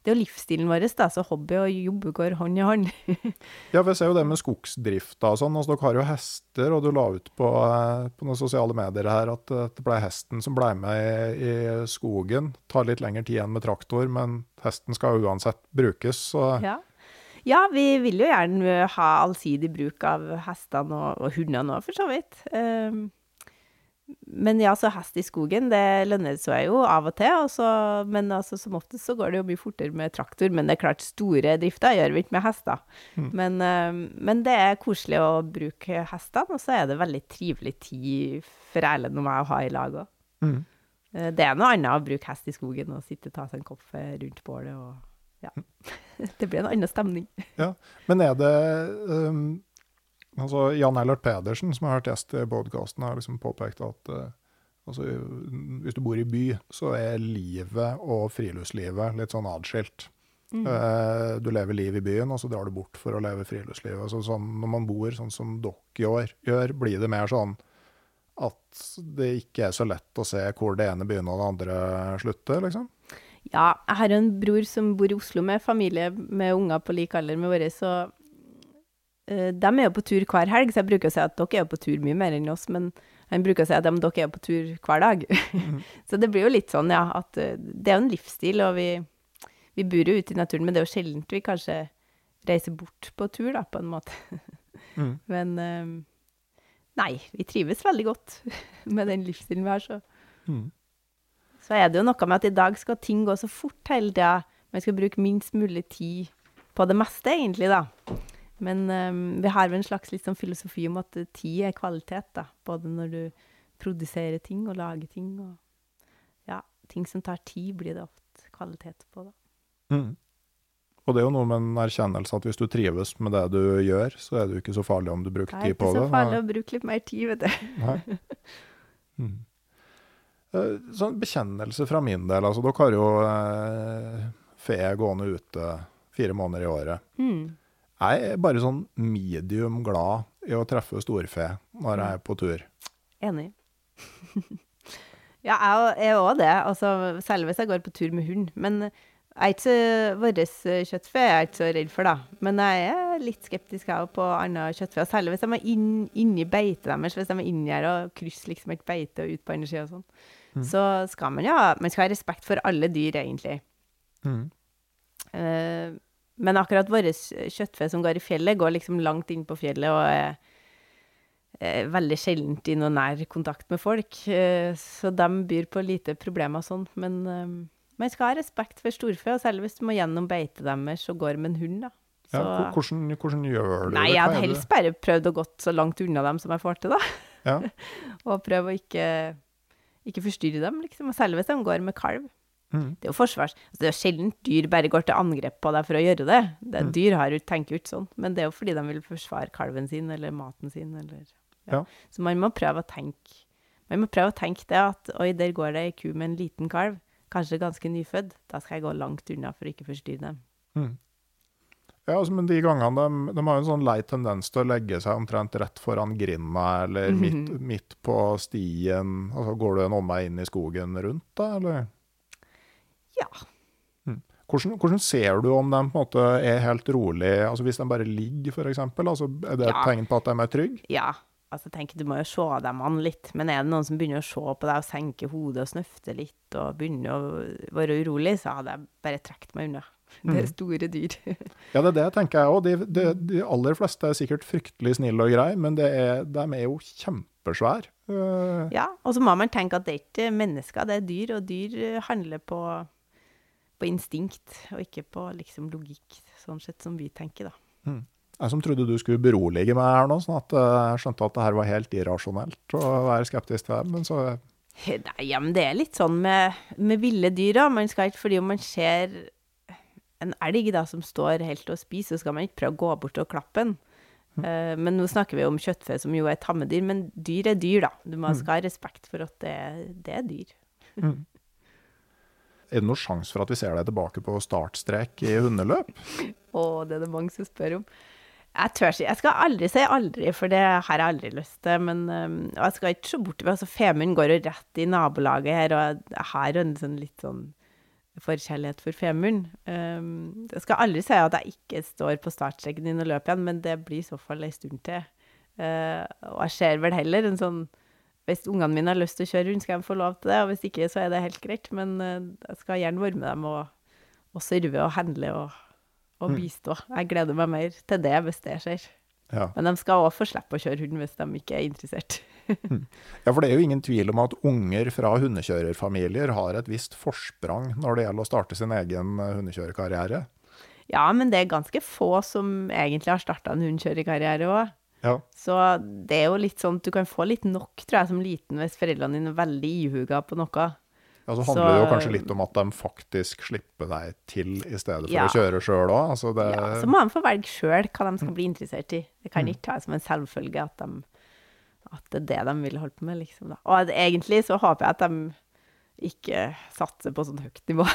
Det er jo livsstilen vår, da, så hobby og jobb går hånd i hånd. Ja, for jeg ser jo det med skogsdrifta og sånn. Altså, dere har jo hester, og du la ut på, eh, på noen sosiale medier her at eh, det ble hesten som ble med i, i skogen. Tar litt lengre tid enn med traktor, men hesten skal uansett brukes, så ja. ja, vi vil jo gjerne ha allsidig bruk av hestene og, og hundene òg, for så vidt. Um, men ja, så hest i skogen, det lønner seg jo av og til. Og så, men altså, som oftest så går det jo mye fortere med traktor. Men det er klart, store drifter gjør vi ikke med hester. Men, eh, men det er koselig å bruke hestene, og så er det veldig trivelig tid for Erlend og meg å ha i lag òg. Mm. Det er noe annet å bruke hest i skogen og sitte og ta seg en kopp rundt bålet og ja. Det blir en annen stemning. Ja, Men er det um, altså Jan Ellert Pedersen, som har vært gjest i podkasten, har liksom påpekt at uh, altså, hvis du bor i by, så er livet og friluftslivet litt sånn atskilt. Uh, du lever liv i byen, og så drar du bort for å leve friluftslivet. Altså, sånn, når man bor sånn som dere gjør, blir det mer sånn at det ikke er så lett å se hvor det ene begynner og det andre slutter, liksom? Ja, jeg har en bror som bor i Oslo med familie med unger på lik alder med våre, så de er jo på tur hver helg, så jeg bruker å si at dere er jo på tur mye mer enn oss, men han bruker å si at de, dere er jo på tur hver dag. så det blir jo litt sånn, ja, at uh, det er jo en livsstil, og vi, vi bor jo ute i naturen, men det er jo sjelden vi kanskje reiser bort på tur, da, på en måte. Mm. Men uh, nei, vi trives veldig godt med den livsstilen vi har, så Mm. så er det jo noe med at i dag skal ting gå så fort hele tida. Man skal bruke minst mulig tid på det meste, egentlig, da. Men um, vi har vel en slags sånn filosofi om at tid er kvalitet, da. Både når du produserer ting og lager ting. Og ja, ting som tar tid, blir det ofte kvalitet på, da. Mm. Og det er jo noe med en erkjennelse at hvis du trives med det du gjør, så er det jo ikke så farlig om du bruker er tid på det. det. er ikke så farlig å bruke litt mer tid, vet du. Nei. Mm. Eh, Sånn bekjennelse fra min del. Altså, dere har jo eh, fe gående ute fire måneder i året. Mm. Jeg er bare sånn medium glad i å treffe storfe når jeg er på tur. Enig. ja, jeg er òg det. Altså, selv hvis jeg går på tur med hund. Men jeg er ikke så Vår kjøttfe er jeg ikke så redd for, da. Men jeg er litt skeptisk jeg, på annet kjøttfe. Og særlig hvis de er inn, inni beitet deres. Hvis de er inni her og krysser liksom et beite og ut på andre sida og sånn. Så skal man jo Man skal ha respekt for alle dyr, egentlig. Mm. Eh, men akkurat vårt kjøttfe som går i fjellet, går liksom langt inn på fjellet og er, er veldig sjeldent i noe nær kontakt med folk. Eh, så de byr på lite problemer sånn. Men eh, man skal ha respekt for storfe, og selv hvis du må gjennom beitet deres og går med en hund, da. Så, ja, hvordan, hvordan gjør du nei, det? jeg hadde helst bare prøvd å gått så langt unna dem som jeg får til, da. Ja. og prøve å ikke, ikke forstyrre dem, liksom. Og selv hvis de går med kalv. Mm. Det er jo forsvars... Altså, det er jo sjelden dyr bare går til angrep på deg for å gjøre det. det Mm. Dyr har tenker jo ikke sånn, men det er jo fordi de vil forsvare kalven sin eller maten sin. Eller, Ja. Så man må prøve å tenke Man må prøve å tenke det at oi, der går det ei ku med en liten kalv, kanskje ganske nyfødt. Da skal jeg gå langt unna for å ikke forstyrre dem. Mm. Ja, altså, men de gangene de, de har jo en sånn lei tendens til å legge seg omtrent rett foran grinda, eller midt, midt på stien. Altså, går du en omvei inn i skogen rundt, da, eller? Ja. Hvordan, hvordan ser du om de på en måte er helt rolig, altså hvis de bare ligger, f.eks.? Altså, er det et Ja. tegn på at de er trygge? Ja. Altså, tenker du må jo se dem an litt. Men er det noen som begynner å se på deg og senke hodet og snøfte litt, og begynner å være urolig, så hadde jeg bare trukket meg unna. Det er store dyr. Ja, det er det tenker jeg òg. De, de, de aller fleste er sikkert fryktelig snille og greie, men det er, de er jo kjempesvære. Eh, Ja, og så må man tenke at det er ikke mennesker, det er dyr, og dyr handler på, på instinkt, og ikke på liksom logikk, sånn sett som vi tenker, da. Jeg som trodde du skulle berolige meg her nå, sånn at eh, jeg skjønte at det her var helt irrasjonelt å være skeptisk til det. Men så Nei, ja, men det er litt sånn med, med ville dyr, da. Man skal ikke, fordi om man ser en elg da, som står helt og spiser, så skal man ikke prøve å gå bort og klappe den. Eh, men nå snakker vi om kjøttfe, som jo er tammedyr. Men dyr er dyr, da. Du må skal ha respekt for at det, det er dyr. Er det noen sjanse for at vi ser deg tilbake på startstrek i hundeløp? Og det er det mange som spør om. Jeg tør ikke. Jeg skal aldri si aldri, for det har jeg aldri lyst til. Men og jeg skal ikke se bort fra altså, Femund går jo rett i nabolaget her, og jeg har en sånn litt sånn forkjærlighet for Femund. Um, jeg skal aldri si at jeg ikke står på startstreken din og løper igjen, men det blir i så fall ei stund til. Uh, og jeg ser vel heller en sånn Hvis ungene mine har lyst til å kjøre rundt, skal de få lov til det, og hvis ikke, så er det helt greit. Men uh, jeg skal gjerne være med dem og, og serve og handle og og bistå. Jeg gleder meg mer til det hvis det skjer. Ja. Men de skal òg få slippe å kjøre hund hvis de ikke er interessert. ja, for det er jo ingen tvil om at unger fra hundekjørerfamilier har et visst forsprang når det gjelder å starte sin egen eh, hundekjørerkarriere. ja, men det er ganske få som egentlig har starta en hundekjørerkarriere òg. Ja. Så det er jo litt sånn du kan få litt nok, tror jeg, som liten hvis foreldrene dine er veldig ihuga på noe. Ja, så handler det jo kanskje litt om at de faktisk slipper deg til i stedet for Ja. å kjøre sjøl òg. Altså det, Ja, så må de få velge sjøl hva de skal bli interessert i. Det kan ikke tas som en selvfølge at, de, at det er det de vil holde på med, liksom. Da. Og egentlig så håper jeg at de ikke satser på sånn høyt nivå.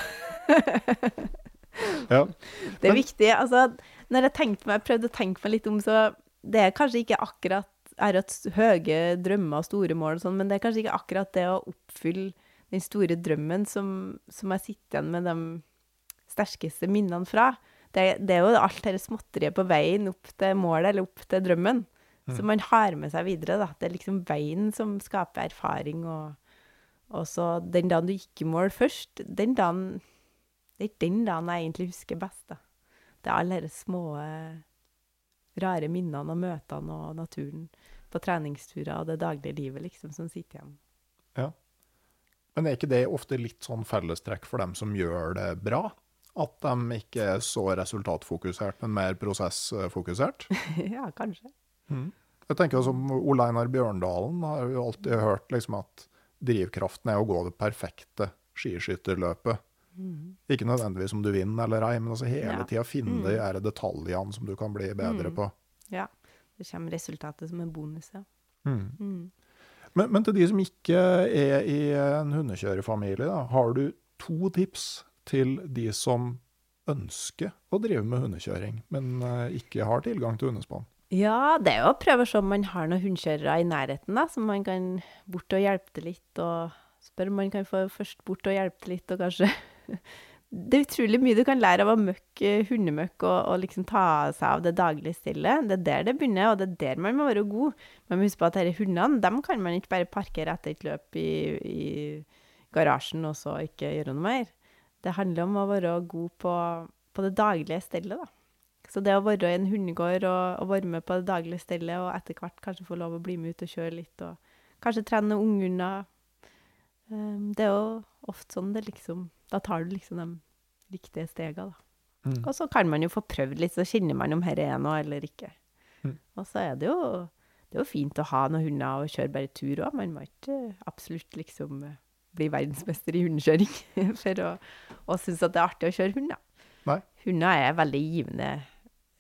ja. Det er viktig. Altså, når jeg meg, jeg prøvde å tenke meg litt om, så det er kanskje ikke akkurat har hatt høye drømmer og store mål og sånn, men det er kanskje ikke akkurat det å oppfylle den store drømmen som, som jeg sitter igjen med de sterkeste minnene fra. Det, det er jo alt dette småtteriet på veien opp til målet, eller opp til drømmen, som man har med seg videre. Da. Det er liksom veien som skaper erfaring, og, og så den dagen du gikk i mål først, den dagen Det er den dagen jeg egentlig husker best, da. Det er alle disse små, eh, rare minnene og møtene og naturen på treningsturer og det daglige livet, liksom, som sitter igjen. Ja. Men er ikke det ofte litt sånn fellestrekk for dem som gjør det bra? At de ikke er så resultatfokusert, men mer prosessfokusert? ja, kanskje. Jeg tenker som Ole Einar Bjørndalen har jo alltid hørt liksom at drivkraften er å gå det perfekte skiskytterløpet. Ikke nødvendigvis om du vinner eller ei, men altså hele Ja. tida finne de her detaljene som du kan bli bedre på. Ja. Det kommer resultatet som en bonus, ja. Men, men til de som ikke er i en hundekjørerfamilie, da, har du to tips til de som ønsker å drive med hundekjøring, men eh, ikke har tilgang til hundespann? Ja, det er jo å prøve å se om man har noen hundekjørere i nærheten, da, som man kan bort og hjelpe til litt, og spørre om man kan få først bort og hjelpe til litt, og kanskje Det er utrolig mye du kan lære av å møkke hundemøkk og, og liksom ta seg av det daglige stillet. Det er der det begynner, og det er der man må være god. Men husk på at disse hundene, dem kan man ikke bare parkere etter et løp i, i garasjen og så ikke gjøre noe mer. Det handler om å være god på, på det daglige stellet, da. Så det å være i en hundegård og, og være med på det daglige stellet, og etter hvert kanskje få lov å bli med ut og kjøre litt, og kanskje trene unghunder Det er jo ofte sånn det liksom Da tar du liksom de riktige stegene, da. Og så kan man jo få prøvd litt, så kjenner man om her er noe eller ikke. Og så er det jo det er jo fint å ha noen hunder og kjøre bare tur òg. Man må ikke absolutt liksom eh, bli verdensmester i hundekjøring for å, å synes at det er artig å kjøre hund, da. Nei? Hunder er veldig givende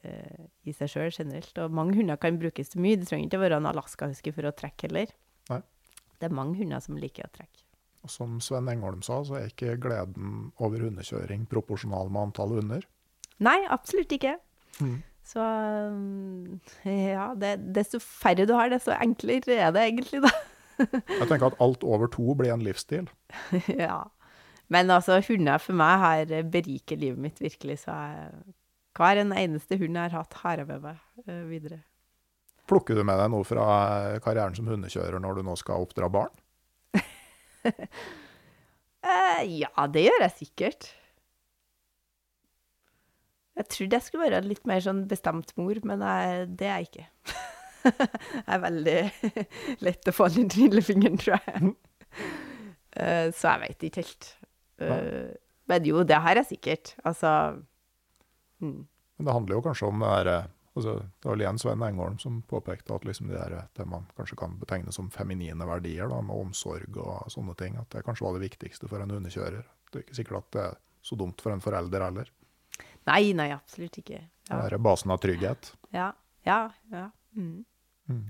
uh, i seg sjøl generelt, og mange hunder kan brukes til mye. Det trenger ikke å være en alaskahusky for å trekke heller. Nei. Det er mange hunder som liker å trekke. Og som Sven Engholm sa, så er ikke gleden over hundekjøring proporsjonal med antall hunder. Nei, absolutt ikke. Mm. Så um, ja, det, desto færre du har, desto enklere er det egentlig, da. Jeg tenker at alt over to blir en livsstil. ja. Men altså, hunder for meg har beriket livet mitt virkelig, så jeg, hver en eneste hund jeg har hatt, har jeg med meg uh, videre. Plukker du med deg noe fra karrieren som hundekjører når du nå skal oppdra barn? Uh, ja, det gjør jeg sikkert. Jeg trodde jeg skulle være litt mer sånn bestemt mor, men jeg, det er jeg ikke. jeg er veldig lett å få den trillefingeren, tror jeg. Uh, så jeg veit ikke helt. Uh, men jo, det har jeg sikkert. Altså mm. Men det handler jo kanskje om det derre altså, Det var igjen Sven Engholm som påpekte at liksom det, der, det man kanskje kan betegne som feminine verdier, da, med omsorg og sånne ting, at det kanskje var det viktigste for en hundekjører. Det er ikke sikkert at det er så dumt for en forelder heller. Nei, nei, absolutt ikke. Ja. Det er basen av trygghet. Ja. Ja. ja. Mm. Mm.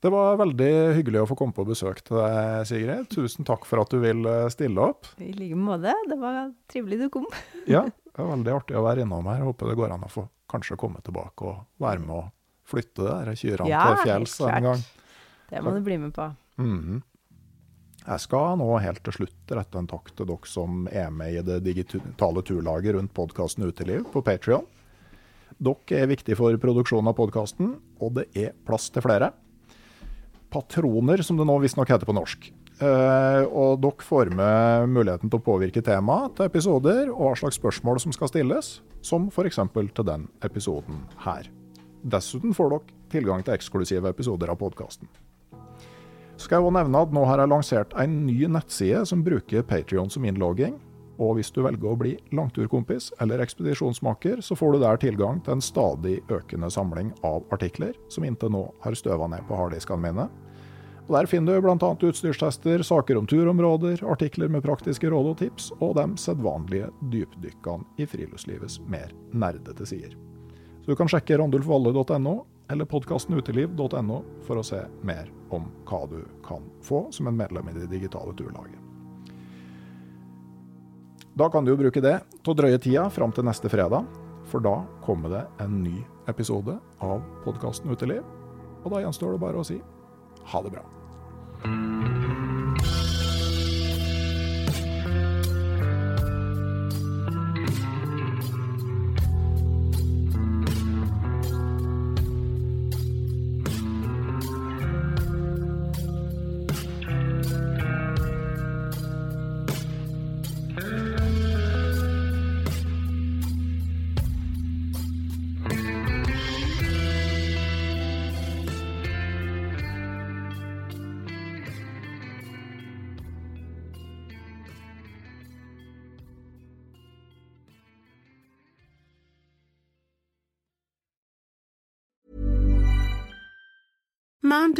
Det var veldig hyggelig å få komme på besøk til deg, Sigrid. Tusen takk for at du vil eh, stille opp. I like måte. Det var trivelig du kom. ja, det var veldig artig å være innom her. Håper det går an å få kanskje komme tilbake og være med å flytte de kyrne ja, til fjells en gang. Det må du bli med på. Mm -hmm. Jeg skal nå helt til slutt rette en takk til dere som er med i det digitale turlaget rundt podkasten Uteliv på Patrion. Dere er viktige for produksjonen av podkasten, og det er plass til flere. Patroner, som det nå visstnok heter på norsk. Uh, og dere får med muligheten til å påvirke temaet til episoder, og hva slags spørsmål som skal stilles, som f.eks. til den episoden her. Dessuten får dere tilgang til eksklusive episoder av podkasten. Skal jeg òg nevne at nå har jeg lansert en ny nettside som bruker Patrion som innlogging. Og hvis du velger å bli langturkompis eller ekspedisjonsmaker, så får du der tilgang til en stadig økende samling av artikler, som inntil nå har støva ned på harddiskene mine og Der finner du bl.a. utstyrstester, saker om turområder, artikler med praktiske råd og tips, og de sedvanlige dypdykkene i friluftslivets mer nerdete sider. Så du kan sjekke randulfvalle.no eller podkastenuteliv.no for å se mer om hva du kan få som en medlem i det digitale turlaget. Da kan du jo bruke det til å drøye tida fram til neste fredag, for da kommer det en ny episode av podkasten Uteliv. Og da gjenstår det bare å si ha det bra. Mm-hmm.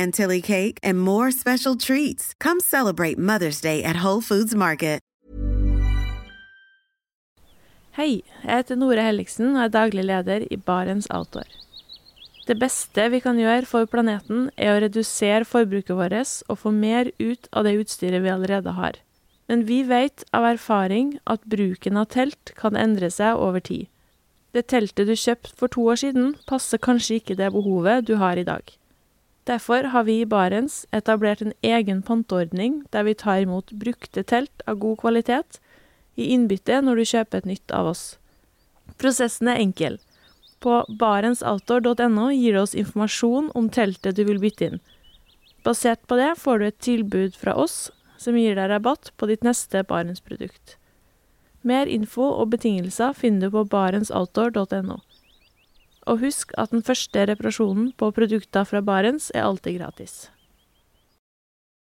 chantilly cake, and more special treats. Come celebrate Mother's Day at Whole Foods Market. Hei, jeg heter Nore Helligsen og er daglig leder i Barents Outdoor. Det beste vi kan gjøre for planeten, er å redusere forbruket vårt og få mer ut av det utstyret vi allerede har. Men vi vet av erfaring at bruken av telt kan endre seg over tid. Det teltet du kjøpte for to år siden, passer kanskje ikke det behovet du har i dag. Derfor har vi i Barents etablert en egen panteordning der vi tar imot brukte telt av god kvalitet i innbytte når du kjøper et nytt av oss. Prosessen er enkel. På barentsoutdoor.no gir det oss informasjon om teltet du vil bytte inn. Basert på det får du et tilbud fra oss som gir deg rabatt på ditt neste Barentsprodukt. Mer info og betingelser finner du på barentsoutdoor.no. Og husk at den første reparasjonen på produkter fra Barents er alltid gratis.